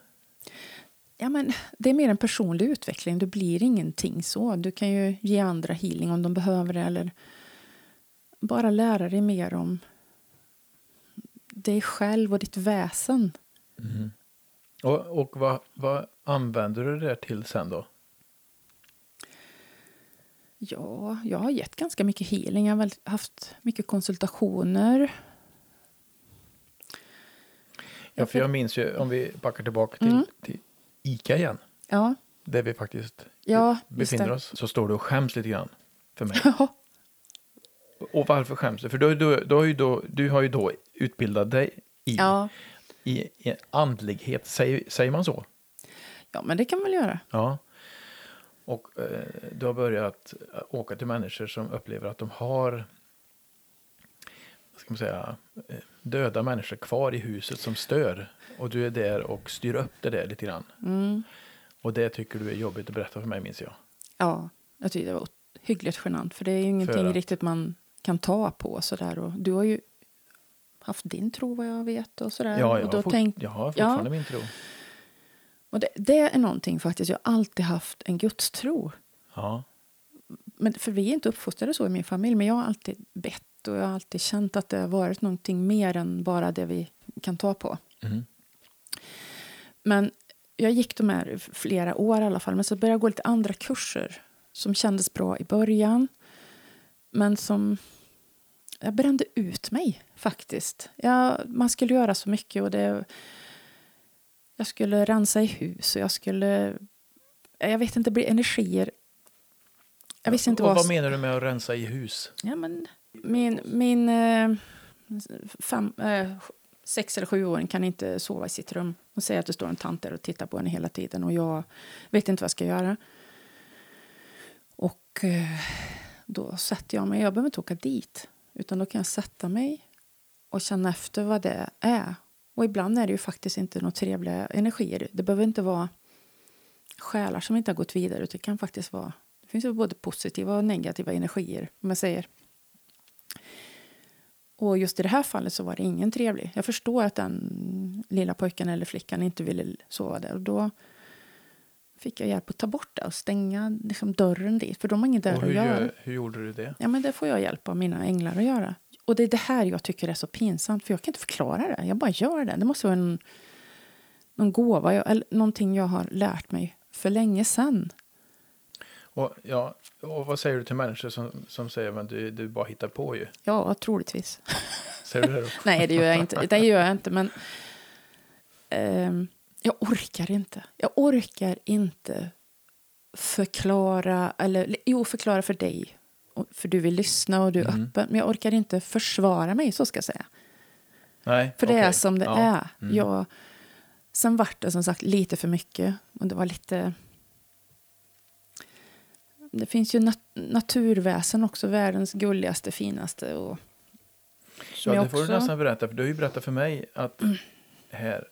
S2: Ja, men det är mer en personlig utveckling. Du blir ingenting så. Du kan ju ge andra healing om de behöver det. Eller bara lära dig mer om dig själv och ditt väsen. Mm.
S1: Och, och vad, vad använder du det till sen då?
S2: Ja, jag har gett ganska mycket healing. Jag har haft mycket konsultationer.
S1: Ja, för jag minns ju, om vi backar tillbaka till, mm. till ICA igen.
S2: Ja.
S1: Där vi faktiskt
S2: ja,
S1: befinner oss. Så står du och skäms lite grann för mig. Ja. Och varför skäms du? För du, du, du, har ju då, du har ju då utbildat dig i ja i, i andlighet, säger, säger man så?
S2: Ja, men det kan man väl göra.
S1: Ja. Och eh, du har börjat åka till människor som upplever att de har ska man säga, eh, döda människor kvar i huset som stör. Och du är där och styr upp det där lite grann. Mm. Och det tycker du är jobbigt att berätta för mig, minns jag.
S2: Ja, jag tycker det var hyggligt genant. För det är ju ingenting riktigt man kan ta på sådär. Och du har ju haft din tro vad jag vet och sådär.
S1: Ja, jag,
S2: och då
S1: har, tänkt, jag har fortfarande ja. min tro.
S2: Och det, det, är någonting faktiskt, jag har alltid haft en gudstro.
S1: Ja.
S2: Men, för vi är inte uppfostrade så i min familj, men jag har alltid bett och jag har alltid känt att det har varit någonting mer än bara det vi kan ta på. Mm. Men jag gick de här flera år i alla fall, men så började jag gå lite andra kurser som kändes bra i början, men som jag brände ut mig faktiskt. Jag, man skulle göra så mycket och det... Jag skulle rensa i hus och jag skulle... Jag vet inte, det blir energier. Jag visste inte
S1: och
S2: vad...
S1: vad menar du med att rensa i hus?
S2: Ja, men min... min eh, fem, eh, sex eller sjuåring kan inte sova i sitt rum. och säger att det står en tant där och tittar på henne hela tiden och jag vet inte vad jag ska göra. Och eh, då sätter jag mig, jag behöver inte åka dit. Utan då kan jag sätta mig och känna efter vad det är. Och ibland är det ju faktiskt inte några trevliga energier. Det behöver inte vara själar som inte har gått vidare. Det kan faktiskt vara... Det finns ju både positiva och negativa energier, om jag säger. Och just i det här fallet så var det ingen trevlig. Jag förstår att den lilla pojken eller flickan inte ville sova där. Och då fick jag hjälp att ta bort det och stänga liksom, dörren dit. För de har inget där
S1: hur,
S2: att göra.
S1: hur gjorde du det?
S2: Ja, men det får jag hjälp av mina änglar att göra. Och det är det här jag tycker är så pinsamt. För jag kan inte förklara det. Jag bara gör det. Det måste vara en, någon gåva. eller någonting jag har lärt mig för länge sedan.
S1: Och, ja, och vad säger du till människor som, som säger att du, du bara hittar på ju?
S2: Ja, troligtvis.
S1: Säger du det då?
S2: Nej, det gör jag inte. Det gör jag inte. Men um, jag orkar inte. Jag orkar inte förklara, eller jo, förklara för dig. För du vill lyssna och du är mm. öppen. Men jag orkar inte försvara mig, så ska jag säga.
S1: Nej,
S2: för det är som det ja. är. Mm. Jag, sen vart det som sagt lite för mycket. Och det var lite... Det finns ju nat naturväsen också, världens gulligaste, finaste. Och,
S1: ja, det får också... du nästan berätta, för du har ju berättat för mig att mm. här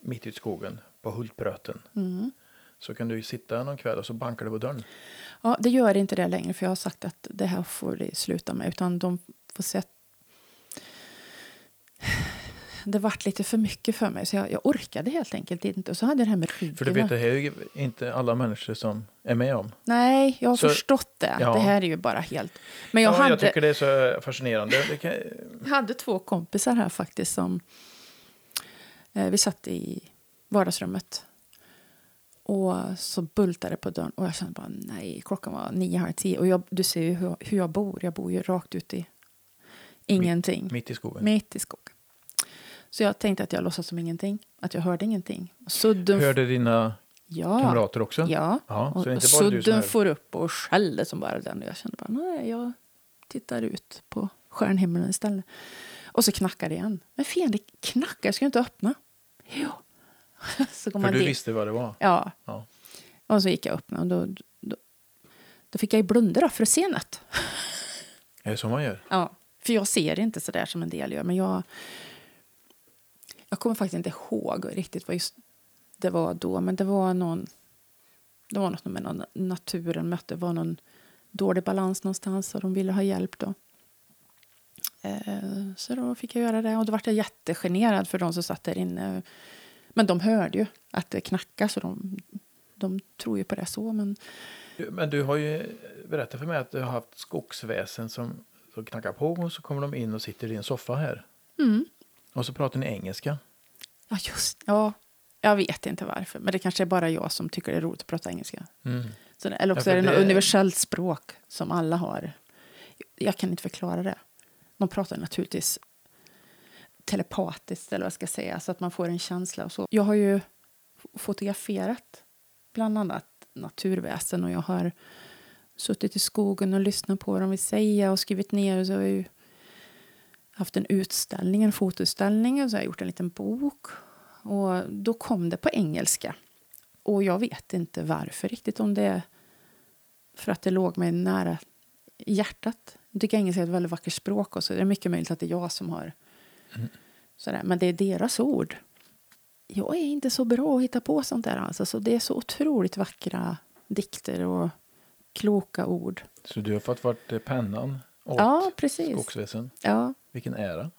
S1: mitt i skogen på Hultbröten. Mm. Så kan du sitta någon kväll och så bankar du på dörren.
S2: Ja, det gör inte det längre för jag har sagt att det här får det sluta med. Utan de får se det vart lite för mycket för mig så jag, jag, orkade helt enkelt inte. Och så hade jag det här med ryggen.
S1: För du vet, det här är ju inte alla människor som är med om.
S2: Nej, jag har så, förstått det. Ja. Det här är ju bara helt...
S1: Men jag, ja, hade, jag tycker det är så fascinerande. Kan...
S2: Jag hade två kompisar här faktiskt som Eh, vi satt i vardagsrummet. Och så bultade det på dörren och jag kände bara nej, klockan var nio, halv tio. Och jag, du ser ju hur, hur jag bor. Jag bor ju rakt ute i ingenting.
S1: Mitt i skogen.
S2: Mitt i skogen. Så jag tänkte att jag låtsas som ingenting. Att jag hörde ingenting. Sudden,
S1: Hörde dina
S2: ja,
S1: kamrater också?
S2: Ja.
S1: Ja, så
S2: och
S1: du som
S2: sudden får upp och skällde som bara den. Och jag kände bara nej, jag tittar ut på stjärnhimlen istället. Och så knackar det igen. Men fan, det knackar. Jag ska ju inte öppna. Jo. så kom
S1: För
S2: man
S1: du
S2: dit.
S1: visste vad det var?
S2: Ja.
S1: Ja.
S2: Och så gick jag upp och då, då, då fick jag ju blunda för att se något.
S1: Är det så man gör?
S2: Ja. För jag ser inte så där som en del gör. Men jag, jag kommer faktiskt inte ihåg riktigt vad just det var då. Men det var någon... Det var något med någon naturen mötte. Var någon dålig balans någonstans och de ville ha hjälp då. Eh, så då fick jag göra det och då var jag jättegenerad för de som satt där inne. Men de hörde ju att det knackade så de, de tror ju på det så. Men
S1: Men du har ju berättat för mig att du har haft skogsväsen som, som knackar på och så kommer de in och sitter i en soffa här.
S2: mm,
S1: Och så pratar ni engelska.
S2: ja, just ja. Jag vet inte varför, men det kanske är bara jag som tycker det är roligt att prata engelska.
S1: Mm.
S2: Så eller också
S1: Ja,
S2: är det något
S1: det-
S2: universellt språk som alla har. Jag kan inte förklara det. De pratar naturligtvis telepatiskt, eller vad jag ska säga, så att man får en känsla. Och så. Jag har ju fotograferat bland annat naturväsen och jag har suttit i skogen och lyssnat på vad de vill säga och skrivit ner. Och så har jag ju haft en utställning, en fotoutställning och så har jag gjort en liten bok. Och då kom det på engelska. Och jag vet inte varför riktigt, om det är för att det låg mig nära hjärtat. Jag tycker engelska är ett väldigt vackert språk och så är det mycket möjligt att det är jag som har sådär. Men det är deras ord. Jag är inte så bra att hitta på sånt där alltså, så det är så otroligt vackra dikter och kloka ord.
S1: Så du har fått varit eh, pennan åt
S2: Ja, precis.
S1: skogsväsen.
S2: Ja,
S1: Vilken ära.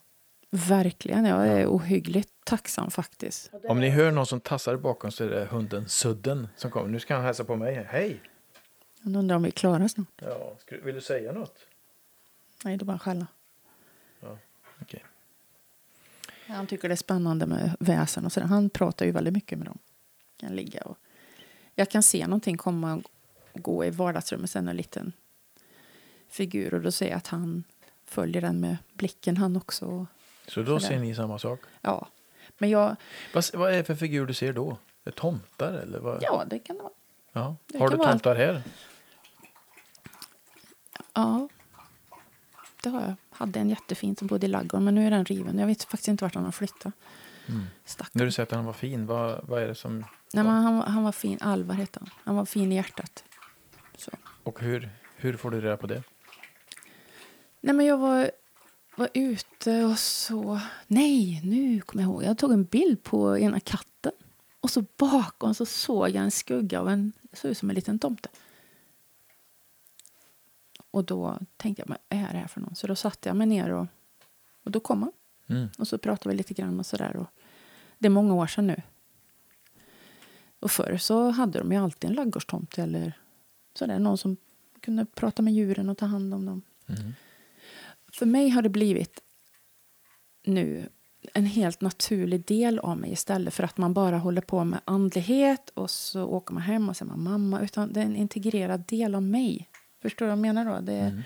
S2: verkligen. Jag är ohyggligt tacksam faktiskt.
S1: Om ni hör någon som tassar bakom så är det hunden Sudden som kommer. Nu ska han hälsa på mig. Hej!
S2: Jag undrar om vi är klara snart.
S1: Ja, vill du säga något?
S2: Nej, det är bara skälla.
S1: Okej.
S2: Han tycker det är spännande med väsen och sådär. Han pratar ju väldigt mycket med dem. Kan ligga och... Jag kan se någonting komma och gå i vardagsrummet sen en liten figur och då ser jag att han följer den med blicken han också.
S1: Så då ser ni samma sak.
S2: Ja, men jag...
S1: Vad, vad är det för figur du ser då? Är tomtar eller? Vad?
S2: Ja, det kan det vara.
S1: Ja.
S2: det
S1: Har du
S2: kan vara-
S1: tomtar här?
S2: Ja, det har jag. Hade en jättefin som bodde i ladugården men nu är den riven. Jag vet faktiskt inte vart han har flyttat.
S1: Mm. När du säger att han var fin, vad, vad är det som...
S2: Nej, men han, var- han var fin. Alvar hette han. Han var fin i hjärtat. Så.
S1: Och hur, hur får du reda på det?
S2: Nej, men jag var, var ute och så... Nej, nu kommer jag ihåg. Jag tog en bild på ena katten. Och så bakom så såg jag en skugga av en... Det såg ut som en liten tomte. Och då tänkte jag, men vad är det här för någon? Så då satte jag mig ner och, och då kom han.
S1: Mm.
S2: Och så pratade vi lite grann och sådär. Och det är många år sedan nu. Och förr så hade de ju alltid en ladugårdstomte eller sådär. Någon som kunde prata med djuren och ta hand om dem.
S1: Mm.
S2: För mig har det blivit nu en helt naturlig del av mig istället för att man bara håller på med andlighet och så åker man hem och så är man mamma. Utan det är en integrerad del av mig. Förstår du vad jag menar då? Det är,
S1: Mm.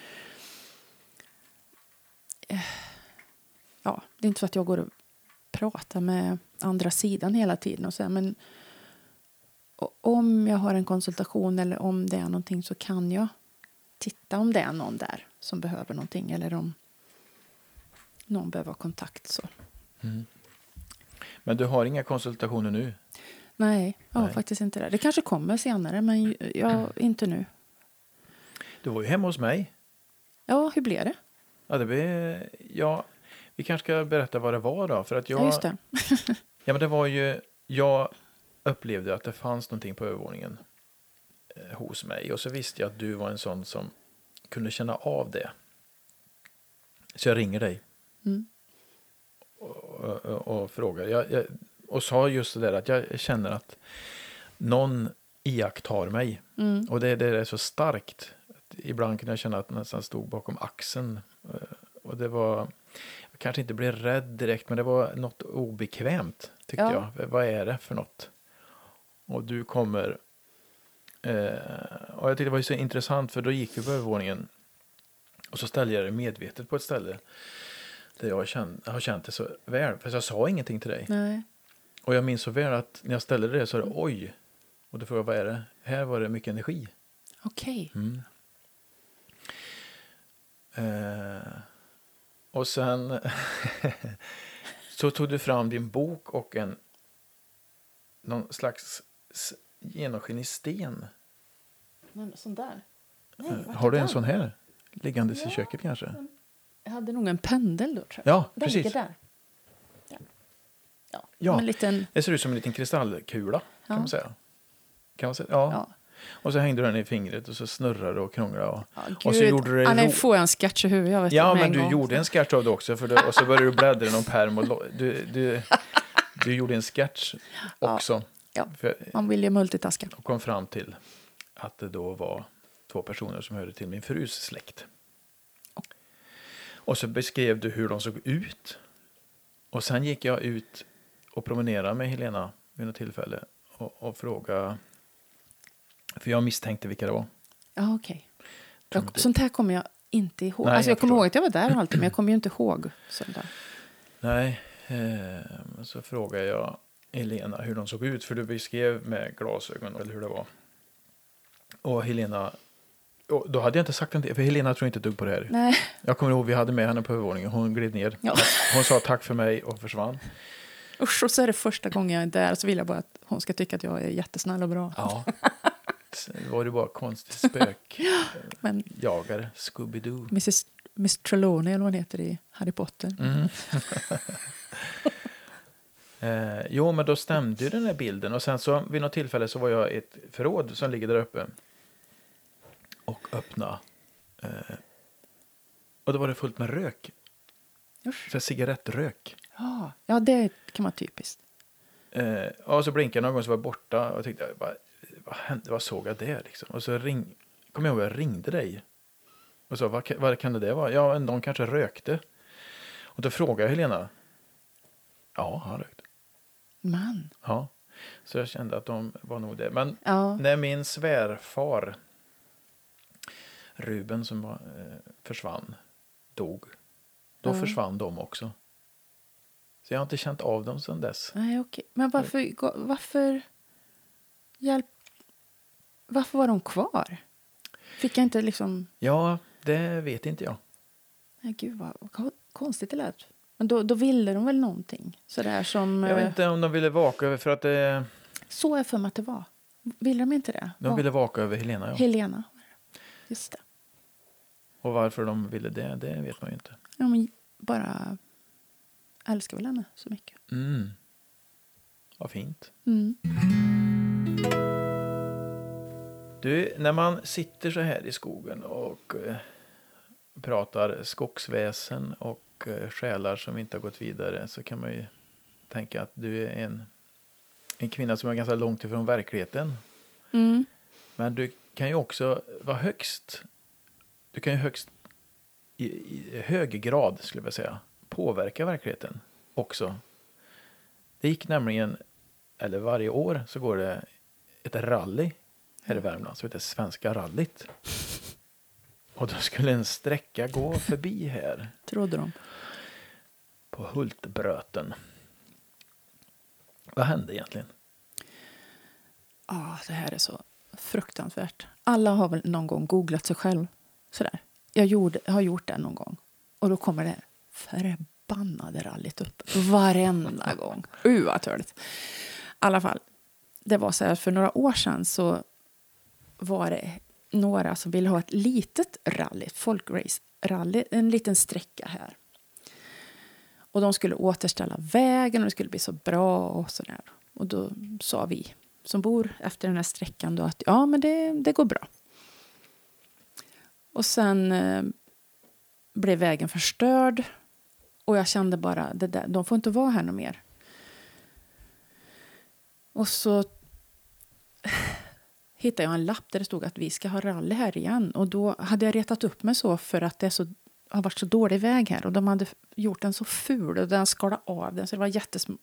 S2: ja, det är inte så att jag går och pratar med andra sidan hela tiden. Och så här, men om jag har en konsultation eller om det är någonting så kan jag titta om det är någon där som behöver någonting eller om någon behöver ha kontakt. Så.
S1: Mm. Men du har inga konsultationer nu?
S2: Nej, ja,
S1: Nej.
S2: faktiskt inte det. Det kanske kommer senare, men ju- ja, inte nu.
S1: Du var ju hemma hos mig.
S2: Ja, hur blev det?
S1: Ja, det blir, ja, vi kanske ska berätta vad det var då. För att jag,
S2: Ja, just det.
S1: Ja, men det var ju, jag upplevde att det fanns någonting på övervåningen eh, hos mig. Och så visste jag att du var en sån som kunde känna av det. Så jag ringer dig
S2: Mm.
S1: och, och, och frågar. Jag, jag, och sa just det där att jag känner att någon iakttar mig.
S2: Mm.
S1: Och det, det är så starkt. Ibland kunde jag känna att det nästan stod bakom axeln. Eh, Och det var, jag kanske inte blev rädd direkt, men det var något obekvämt tyckte
S2: Ja.
S1: jag. Vad är det för något? Och du kommer... Eh, och jag tyckte det var ju så intressant för då gick vi på övervåningen. Och så ställde jag det medvetet på ett ställe. Där jag, känt, har känt det så väl. För jag sa ingenting till dig.
S2: Nej.
S1: Och jag minns så väl att när jag ställde det så är det oj. Och då frågade jag vad är det? Här var det mycket energi.
S2: Okej.
S1: Mm. Eh, och sen så tog du fram din bok och en någon slags genomskinlig sten.
S2: Men sån där? Nej, vart
S1: Har du en sån här? Liggandes i
S2: Ja.
S1: köket kanske?
S2: Jag hade nog en pendel då, tror jag.
S1: Ja,
S2: Den
S1: precis.
S2: där. Ja. Ja.
S1: Ja.
S2: En liten...
S1: Det ser ut som en liten kristallkula kan man säga. Kan man säga? Ja. Och så hängde du den i fingret och så snurrade och krånglade. Och...
S2: Ja,
S1: Och så gjorde du det
S2: nej, får jag en sketch i huvudet? Jag vet
S1: Ja, men
S2: en
S1: du
S2: gång.
S1: gjorde en sketch av det också. För det, och så började du bläddra i någon pärm och du, du, du gjorde en sketch också.
S2: Ja.
S1: För,
S2: Man vill ju multitaska.
S1: och kom fram till att det då var två personer som hörde till min frus släkt. Och så beskrev du hur de såg ut. Och sen gick jag ut och promenerade med Helena vid något tillfälle och, och frågade. För jag misstänkte vilka det var.
S2: Ja, okej. Jag-
S1: inte-
S2: Sånt här kommer jag inte ihåg.
S1: Nej,
S2: alltså, jag,
S1: jag
S2: kommer ihåg att jag var där och men jag kommer ju inte ihåg sånt där.
S1: Nej, eh, så frågade jag Helena hur de såg ut. För du beskrev med glasögon eller hur det var. Och Helena, och då hade jag inte sagt någonting. För Helena tror inte ett dugg på det här.
S2: Nej.
S1: Jag kommer ihåg vi hade med henne på övervåningen. Hon gled ner.
S2: Ja.
S1: Hon sa tack för mig och försvann.
S2: Usch, och så är det första gången jag är där så vill jag bara att hon ska tycka att jag är jättesnäll och bra.
S1: Ja. Var det bara konstig spökjagare. Scooby-Doo.
S2: Mrs. Miss Trelawney eller vad hon heter i Harry Potter.
S1: Mm. eh, jo, men då stämde ju den här bilden. Och sen så vid något tillfälle så var jag i ett förråd som ligger där uppe. Och öppna. Eh, och då var det fullt med rök.
S2: Usch.
S1: Så cigarettrök.
S2: Ja, ja, det kan vara typiskt.
S1: Eh, och så blinkade jag någon gång så var jag borta. Och tänkte, vad, vad hände? Vad såg jag där liksom? Och så ring, kom jag ihåg att jag ringde dig. Och sa, vad, vad kan det vara? Ja, de kanske rökte. Och då frågade jag Helena. Ja, han rökte.
S2: Man.
S1: Ja, så jag kände att de var nog det. Men
S2: Ja.
S1: när min svärfar Ruben som var, eh, försvann, dog, då
S2: Ja.
S1: försvann de också. Så jag har inte känt av dem sedan dess.
S2: Nej, okej. Men varför, varför, hjälp, varför var de kvar? Fick jag inte liksom...
S1: Ja, det vet inte jag.
S2: Nej, gud vad vad konstigt det lät. Men då, då ville de väl någonting? Sådär som...
S1: Jag vet
S2: eh,
S1: inte om de ville vaka över för att eh,
S2: Så är för mig att det var. Ville de inte det?
S1: de ville vaka över Helena. Ja.
S2: Helena. Just det.
S1: Och varför de ville det, det vet man ju inte.
S2: Men bara älskar väl henne så mycket.
S1: Mm. Vad fint.
S2: Mm.
S1: Du, när man sitter så här i skogen och eh, pratar skogsväsen och eh, själar som inte har gått vidare så kan man ju tänka att du är en, en kvinna som är ganska långt ifrån verkligheten.
S2: Mm.
S1: Men du kan ju också vara högst, du kan ju högst i, i hög grad skulle jag säga påverka verkligheten också. Det gick nämligen, eller varje år så går det ett rally här i Värmland som heter Svenska rallyt. Och då skulle en sträcka gå förbi här
S2: Trodde de.
S1: på Hultbröten. Vad hände egentligen?
S2: Ja, det här är så fruktansvärt. Alla har väl någon gång googlat sig själv. Sådär. Jag gjorde, har gjort det någon gång. Och då kommer det förbannade rallyt upp. Varenda gång. Uh, vad törligt. I alla fall. Det var så här, för några år sedan så var det några som ville ha ett litet rally, ett folkrace-rally, en liten sträcka här. Och de skulle återställa vägen och det skulle bli så bra och sådär. Och då sa vi som bor efter den här sträckan då att ja, men det, det går bra. Och sen eh, blev vägen förstörd och jag kände bara det där, de får inte vara här något mer. Och så hittade jag en lapp där det stod att vi ska ha rally här igen. Och då hade jag retat upp mig så för att det är så, har varit så dålig väg här. Och de hade gjort den så ful och den skalade av den så det var jättesvårt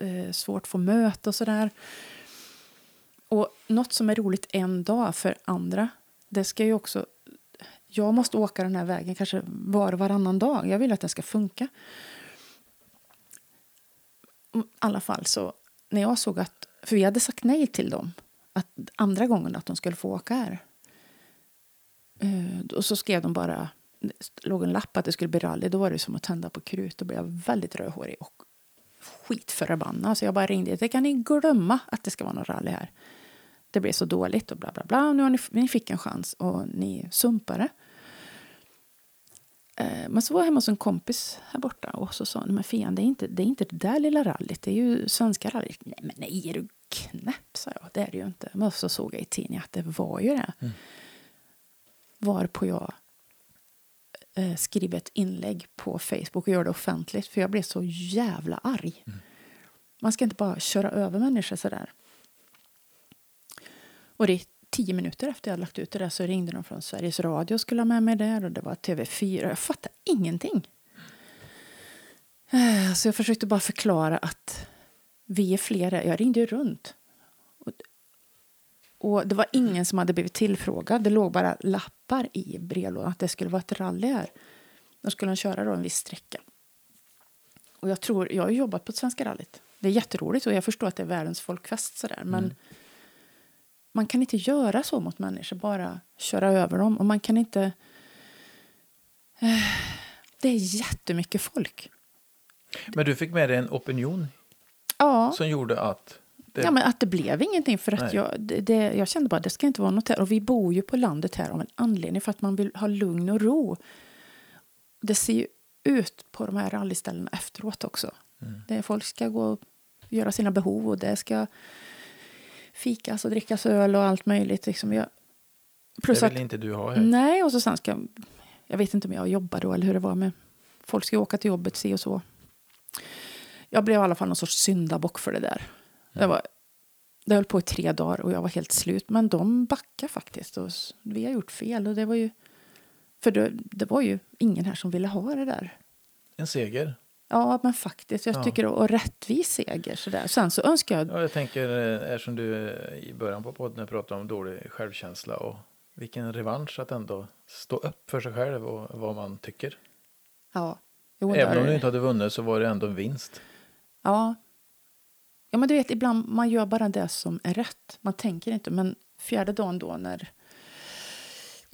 S2: eh, att få möte och sådär. Och något som är roligt en dag för andra, det ska ju också... Jag måste åka den här vägen kanske var och varannan dag. Jag vill att den ska funka. I alla fall så, när jag såg att... För vi hade sagt nej till dem att andra gången att de skulle få åka här. Eh, och så skrev de bara, det låg en lapp att det skulle bli rally. Då var det som att tända på krut. Då blev jag väldigt rödhårig och skitförbannad. Så jag bara ringde. Det kan ni glömma att det ska vara någon rally här. Det blev så dåligt och bla bla bla. Nu har ni, ni fick en chans och ni sumpade. Eh, men så var jag hemma hos en kompis här borta och så sa men Fian, det är, inte, det är inte det där lilla rallyt, det är ju svenska rallyt. Nej, men nej, är du knäpp, sa jag. Det är det ju inte. Men så såg jag i tidningen att det var ju det. Mm. Varpå jag eh, skriver ett inlägg på Facebook och gör det offentligt. För jag blev så jävla arg. Mm. Man ska inte bara köra över människor sådär. Och det tio minuter efter jag lagt ut det där så ringde de från Sveriges Radio och skulle ha med mig där och det var TV4. Jag fattade ingenting. Eh, så jag försökte bara förklara att vi är flera. Jag ringde ju runt. Och, det var ingen som hade blivit tillfrågad. Det låg bara lappar i brevlådan att det skulle vara ett rally här. Då skulle han köra då en viss sträcka. Och jag tror, jag har jobbat på Svenska rallyt. Det är jätteroligt och jag förstår att det är världens folkfest sådär. Men mm man kan inte göra så mot människor, bara köra över dem. Och man kan inte... Eh, det är jättemycket folk.
S1: Men du fick med dig en opinion
S2: ja.
S1: som gjorde att...
S2: Det... Ja, men att det blev ingenting. För att jag, det, jag kände bara att det ska inte vara något här. Och vi bor ju på landet här av en anledning. För att man vill ha lugn och ro. Det ser ju ut på de här rallyställena efteråt också. Mm. Det, folk ska gå och göra sina behov och det ska fikas och drickas öl och allt möjligt. Liksom. Jag,
S1: plus det vill att, inte du ha här.
S2: Nej, och så sen ska jag vet inte om jag jobbar då eller hur det var med folk ska åka till jobbet si och så jag blev i alla fall någon sorts syndabock för det där. Mm. Det, var, det höll på i tre dagar och jag var helt slut. Men de backade faktiskt. Och vi har gjort fel. Och det var ju, för det, det var ju ingen här som ville ha det där.
S1: En seger.
S2: Ja, men faktiskt. Jag ja. tycker och rättvis seger. Sådär. Sen så önskar jag...
S1: Ja, jag tänker, eh, eftersom du eh, i början på podden pratade om dålig självkänsla och vilken revansch att ändå stå upp för sig själv och vad man tycker.
S2: Ja.
S1: Jo, Även om du inte hade vunnit så var det ändå en vinst.
S2: Ja. Ja, men du vet, ibland man gör bara det som är rätt. Man tänker inte. Men fjärde dagen då när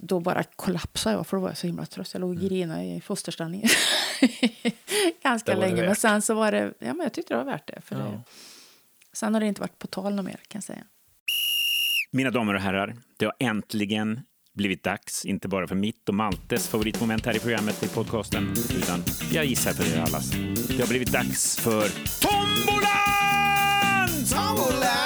S2: då bara kollapsade jag för då var jag så himla trött. Jag låg och mm. grinade i fosterställning ganska länge. Men sen så var det, ja men jag tyckte det var värt det. För ja. det. Sen har det inte varit på tal något mer kan jag säga.
S3: Mina damer och herrar, det har äntligen blivit dags, inte bara för mitt och Maltes favoritmoment här i programmet i podcasten, utan jag gissar för er allas. Det har blivit dags för Tombolan! Tombolan!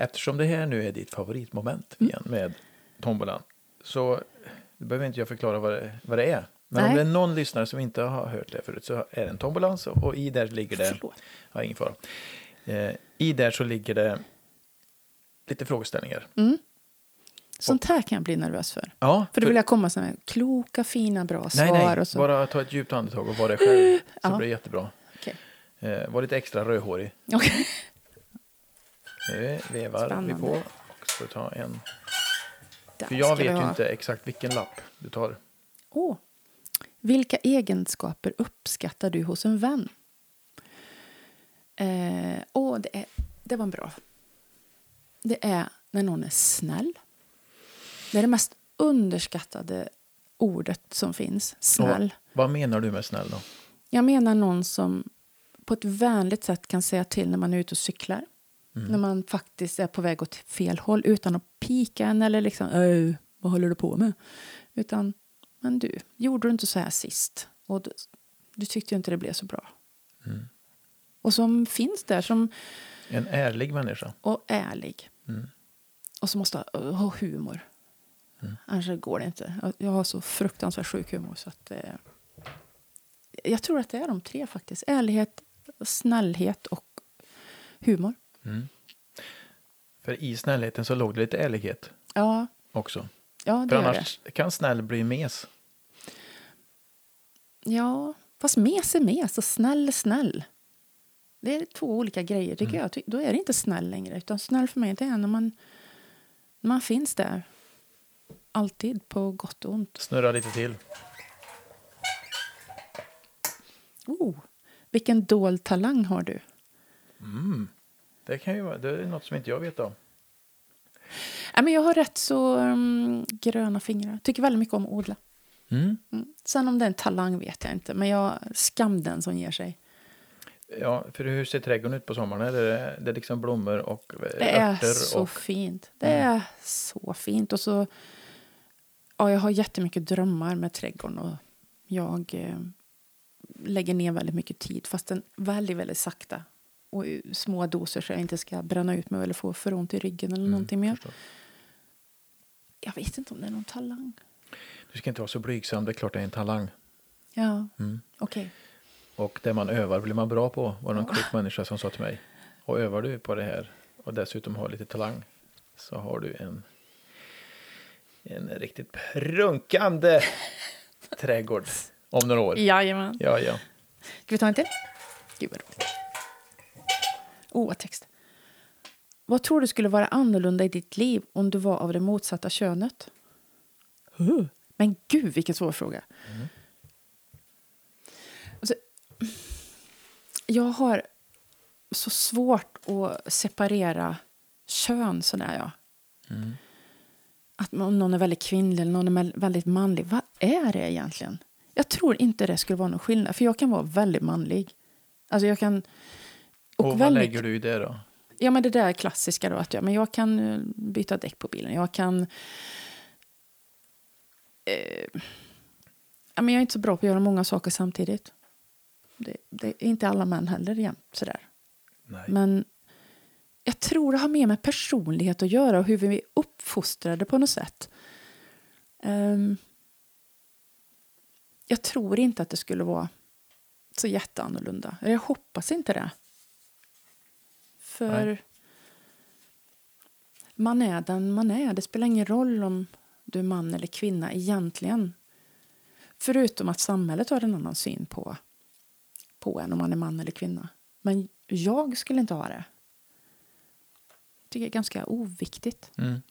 S1: Eftersom det här nu är ditt favoritmoment mm. igen med Tombolan, så behöver inte jag förklara vad det, vad det är. Men Nej. om det är någon lyssnare som inte har hört det förut så är det en tombola och i där ligger det... Förlåt. Ja, ingen fara. Eh, I där så ligger det lite frågeställningar.
S2: Mm. Sånt här kan jag bli nervös för. Ja, för då vill jag komma med kloka, fina, bra svar.
S1: Nej, nej.
S2: Och så.
S1: bara ta ett djupt andetag och vara dig själv. Så ja. blir det jättebra. Okay. Eh, var lite extra rödhårig.
S2: Okay.
S1: Nu vevar Spännande. vi på och ska ta en. Där för jag vet ju inte exakt vilken lapp du tar.
S2: Oh. Vilka egenskaper uppskattar du hos en vän? Eh, oh, det, är, det var en bra det är när någon är snäll. Det är det mest underskattade ordet som finns. Snäll.
S1: Och vad menar du med snäll då?
S2: Jag menar någon som på ett vänligt sätt kan säga till när man är ute och cyklar. Mm. När man faktiskt är på väg åt fel håll utan att pika en eller liksom vad håller du på med? Utan, men du, gjorde du inte så här sist? Och du, du tyckte ju inte det blev så bra. Mm. Och som finns där som
S1: en ärlig människa.
S2: Och ärlig. Mm. Och så måste ha, ha humor. Mm. Annars går det inte. Jag har så fruktansvärt sjuk humor. Så att, eh, jag tror att det är de tre faktiskt. Ärlighet, snällhet och humor. Mm.
S1: För i snällheten så låg det lite ärlighet.
S2: Ja.
S1: Också.
S2: Ja, det
S1: För annars det. kan snäll bli mes.
S2: Ja, fast mes är mes och snäll är snäll. Det är två olika grejer tycker
S1: Mm.
S2: jag. Ty- Då är det inte snäll längre. Utan snäll för mig det är när man, när man finns där. Alltid på gott och ont.
S1: Snurra lite till.
S2: Oh, vilken dold talang har du.
S1: Det kan ju vara, det är något som inte jag vet om.
S2: Nej, men jag har rätt så mm, gröna fingrar. Tycker väldigt mycket om att odla.
S1: Mm.
S2: Mm. Sen om det är en talang vet jag inte. Men jag skam den som ger sig.
S1: Ja, för hur ser trädgården ut på sommaren? Är det, det är liksom blommor och
S2: Det är
S1: örter
S2: så
S1: och...
S2: fint. Det är så fint. Och så... Ja, jag har jättemycket drömmar med trädgården. Och jag eh, lägger ner väldigt mycket tid, fast den väldigt, väldigt sakta. Och små doser så jag inte ska bränna ut mig eller få för ont i ryggen eller någonting mer.
S1: förstår.
S2: Jag vet inte om det är någon talang.
S1: Du ska inte vara så blygsam, det är klart det är en talang.
S2: Ja,
S1: Mm.
S2: okej.
S1: Och det man övar blir man bra på, var det någon klok människa som sa till mig. Och övar du på det här och dessutom har lite talang så har du en, en riktigt prunkande trädgård om några år.
S2: Jajamän.
S1: Ja, ja.
S2: Ska vi ta en till? Gud vad roligt. Oh, text. Vad tror du skulle vara annorlunda i ditt liv om du var av det motsatta könet? Huh. Men gud, vilken svår fråga. Alltså, jag har så svårt att separera kön sådär, ja. Att om någon är väldigt kvinnlig eller någon är väldigt manlig. Vad är det egentligen? Jag tror inte det skulle vara någon skillnad. För jag kan vara väldigt manlig. Alltså jag kan...
S1: Och, vad
S2: väldigt-
S1: lägger du i det då?
S2: Ja, men det där klassiska då. Att jag, men jag kan eh, byta däck på bilen. Jag kan... Eh, ja, men jag är inte så bra på att göra många saker samtidigt. Det, det är inte alla män heller jämt sådär.
S1: Nej.
S2: Men jag tror det har mer med personlighet att göra och hur vi är uppfostrade på något sätt. Ehm, jag tror inte att det skulle vara så jätteannorlunda. Jag hoppas inte det. För
S1: Nej.
S2: man är den man är. Det spelar ingen roll om du är man eller kvinna egentligen. Förutom att samhället har en annan syn på, på en om man är man eller kvinna. Men jag skulle inte ha det. Jag tycker det är ganska oviktigt.
S1: Mm.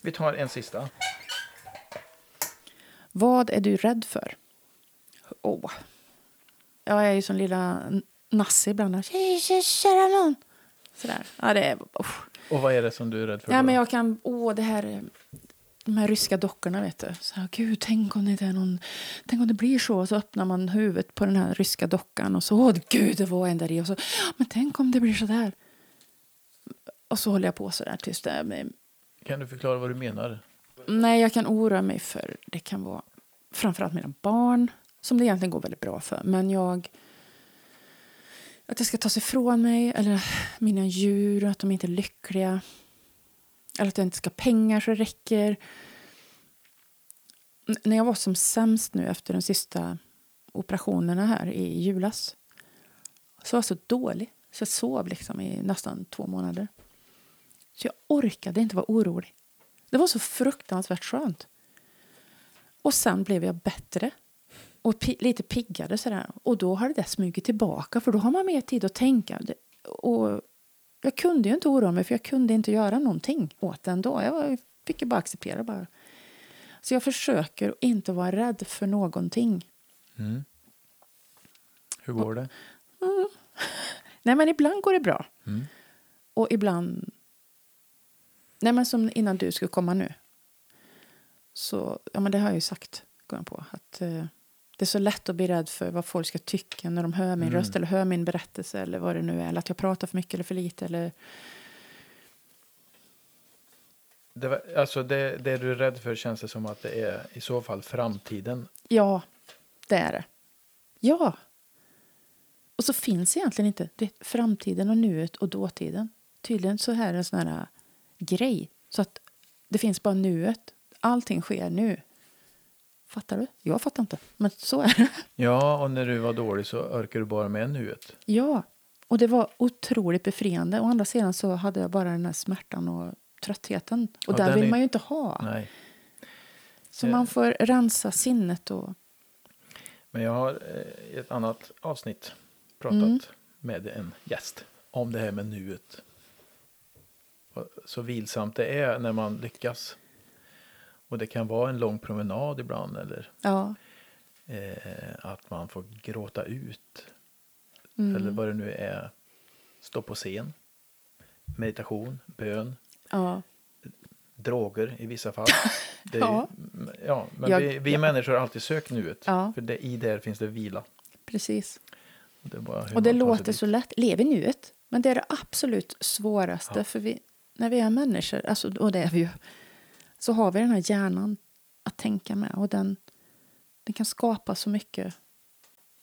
S1: Vi tar en sista.
S2: Vad är du rädd för? Åh. Jag är ju som lilla Nasse ibland. Kära någon. Sådär. Ja, det är...
S1: Och vad är det som du är rädd för?
S2: Ja,
S1: då?
S2: men jag kan... Åh, det här... De här ryska dockorna, vet du. Så här, Gud, tänk om det är någon... Tänk om det blir så. Och så öppnar man huvudet på den här ryska dockan och så... Åh, gud, det var en där i. Och så... Men tänk om det blir så där. Och så håller jag på så där tills det
S1: Kan du förklara vad du menar?
S2: Nej, jag kan oroa mig för... Det kan vara framförallt mina barn, som det egentligen går väldigt bra för. Men jag... Att det ska tas ifrån mig, eller mina djur, att de inte är lyckliga. Eller att jag inte ska ha pengar så det räcker. N- när jag var som sämst nu efter de sista operationerna här i julas så var jag så dålig. Så jag sov liksom i nästan två månader. Så jag orkade inte vara orolig. Det var så fruktansvärt skönt. Och sen blev jag bättre. Och pi- lite piggare sådär. Och då har det där smugit tillbaka. För då har man mer tid att tänka. Och jag kunde ju inte oroa mig för jag kunde inte göra någonting åt det ändå. Jag fick ju bara acceptera bara. Så jag försöker inte vara rädd för någonting.
S1: Mm. Hur går det?
S2: Nej men ibland går det bra.
S1: Mm.
S2: Och ibland... Nej men som innan du skulle komma nu. Så, ja men det har jag ju sagt, går jag på. Att eh, det är så lätt att bli rädd för vad folk ska tycka när de hör min
S1: Mm.
S2: röst eller hör min berättelse eller vad det nu är. Eller att jag pratar för mycket eller för lite eller...
S1: Det, var- alltså det, det du är rädd för känns det som att det är i så fall framtiden.
S2: Ja, det är det. Ja. Och så finns egentligen inte det, framtiden och nuet och dåtiden. Tydligen så här är det en sån här grej. Så att det finns bara nuet. Allting sker nu. Fattar du? Jag fattar inte. Men så är det.
S1: Ja, och när du var dålig så orkar du bara med nuet.
S2: Ja. Och det var otroligt befriande. Å andra sidan så hade jag bara den här smärtan och tröttheten. Och
S1: Ja,
S2: där vill
S1: är-
S2: man ju inte ha.
S1: Nej.
S2: Så
S1: Eh.
S2: man får rensa sinnet och...
S1: Men jag har eh, i ett annat avsnitt pratat
S2: Mm.
S1: med en gäst om det här med nuet. Så vilsamt det är när man lyckas. Och det kan vara en lång promenad ibland eller
S2: Ja.
S1: eh, att man får gråta ut.
S2: Mm.
S1: Eller vad det nu är. Stå på scen. Meditation, bön,
S2: ja.
S1: droger i vissa fall. Det är,
S2: Ja.
S1: ja. ja, men
S2: Jag-
S1: vi, vi
S2: ja.
S1: människor har alltid sökt nuet. För det, i där finns det vila.
S2: Precis.
S1: Och det,
S2: Och det låter så lätt. Lev i nuet. Men det är det absolut svåraste. För vi, när vi är människor, alltså, och det är vi ju, så har vi den här hjärnan att tänka med. Och den, den kan skapa så mycket.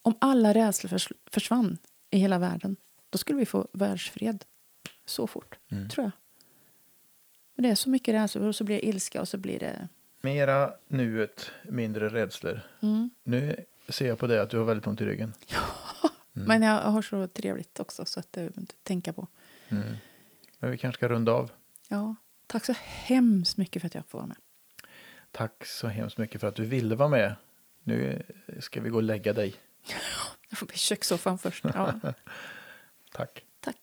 S2: Om alla rädslor förs, försvann i hela världen, då skulle vi få världsfred så fort,
S1: Mm.
S2: tror jag. Men det är så mycket rädslor och så blir det ilska och så blir det...
S1: Mera nuet, mindre rädslor.
S2: Mm.
S1: Nu ser jag på det att du har väldigt ont i ryggen.
S2: Men jag har så trevligt också så att det behöver inte tänka på.
S1: Mm. Men vi kanske ska runda av.
S2: Ja, Tack så hemskt mycket för att jag får vara med.
S1: Tack så hemskt mycket för att du ville vara med. Nu ska vi gå och lägga dig.
S2: jag får bli i kökssoffan först. Ja. Tack.
S1: Tack.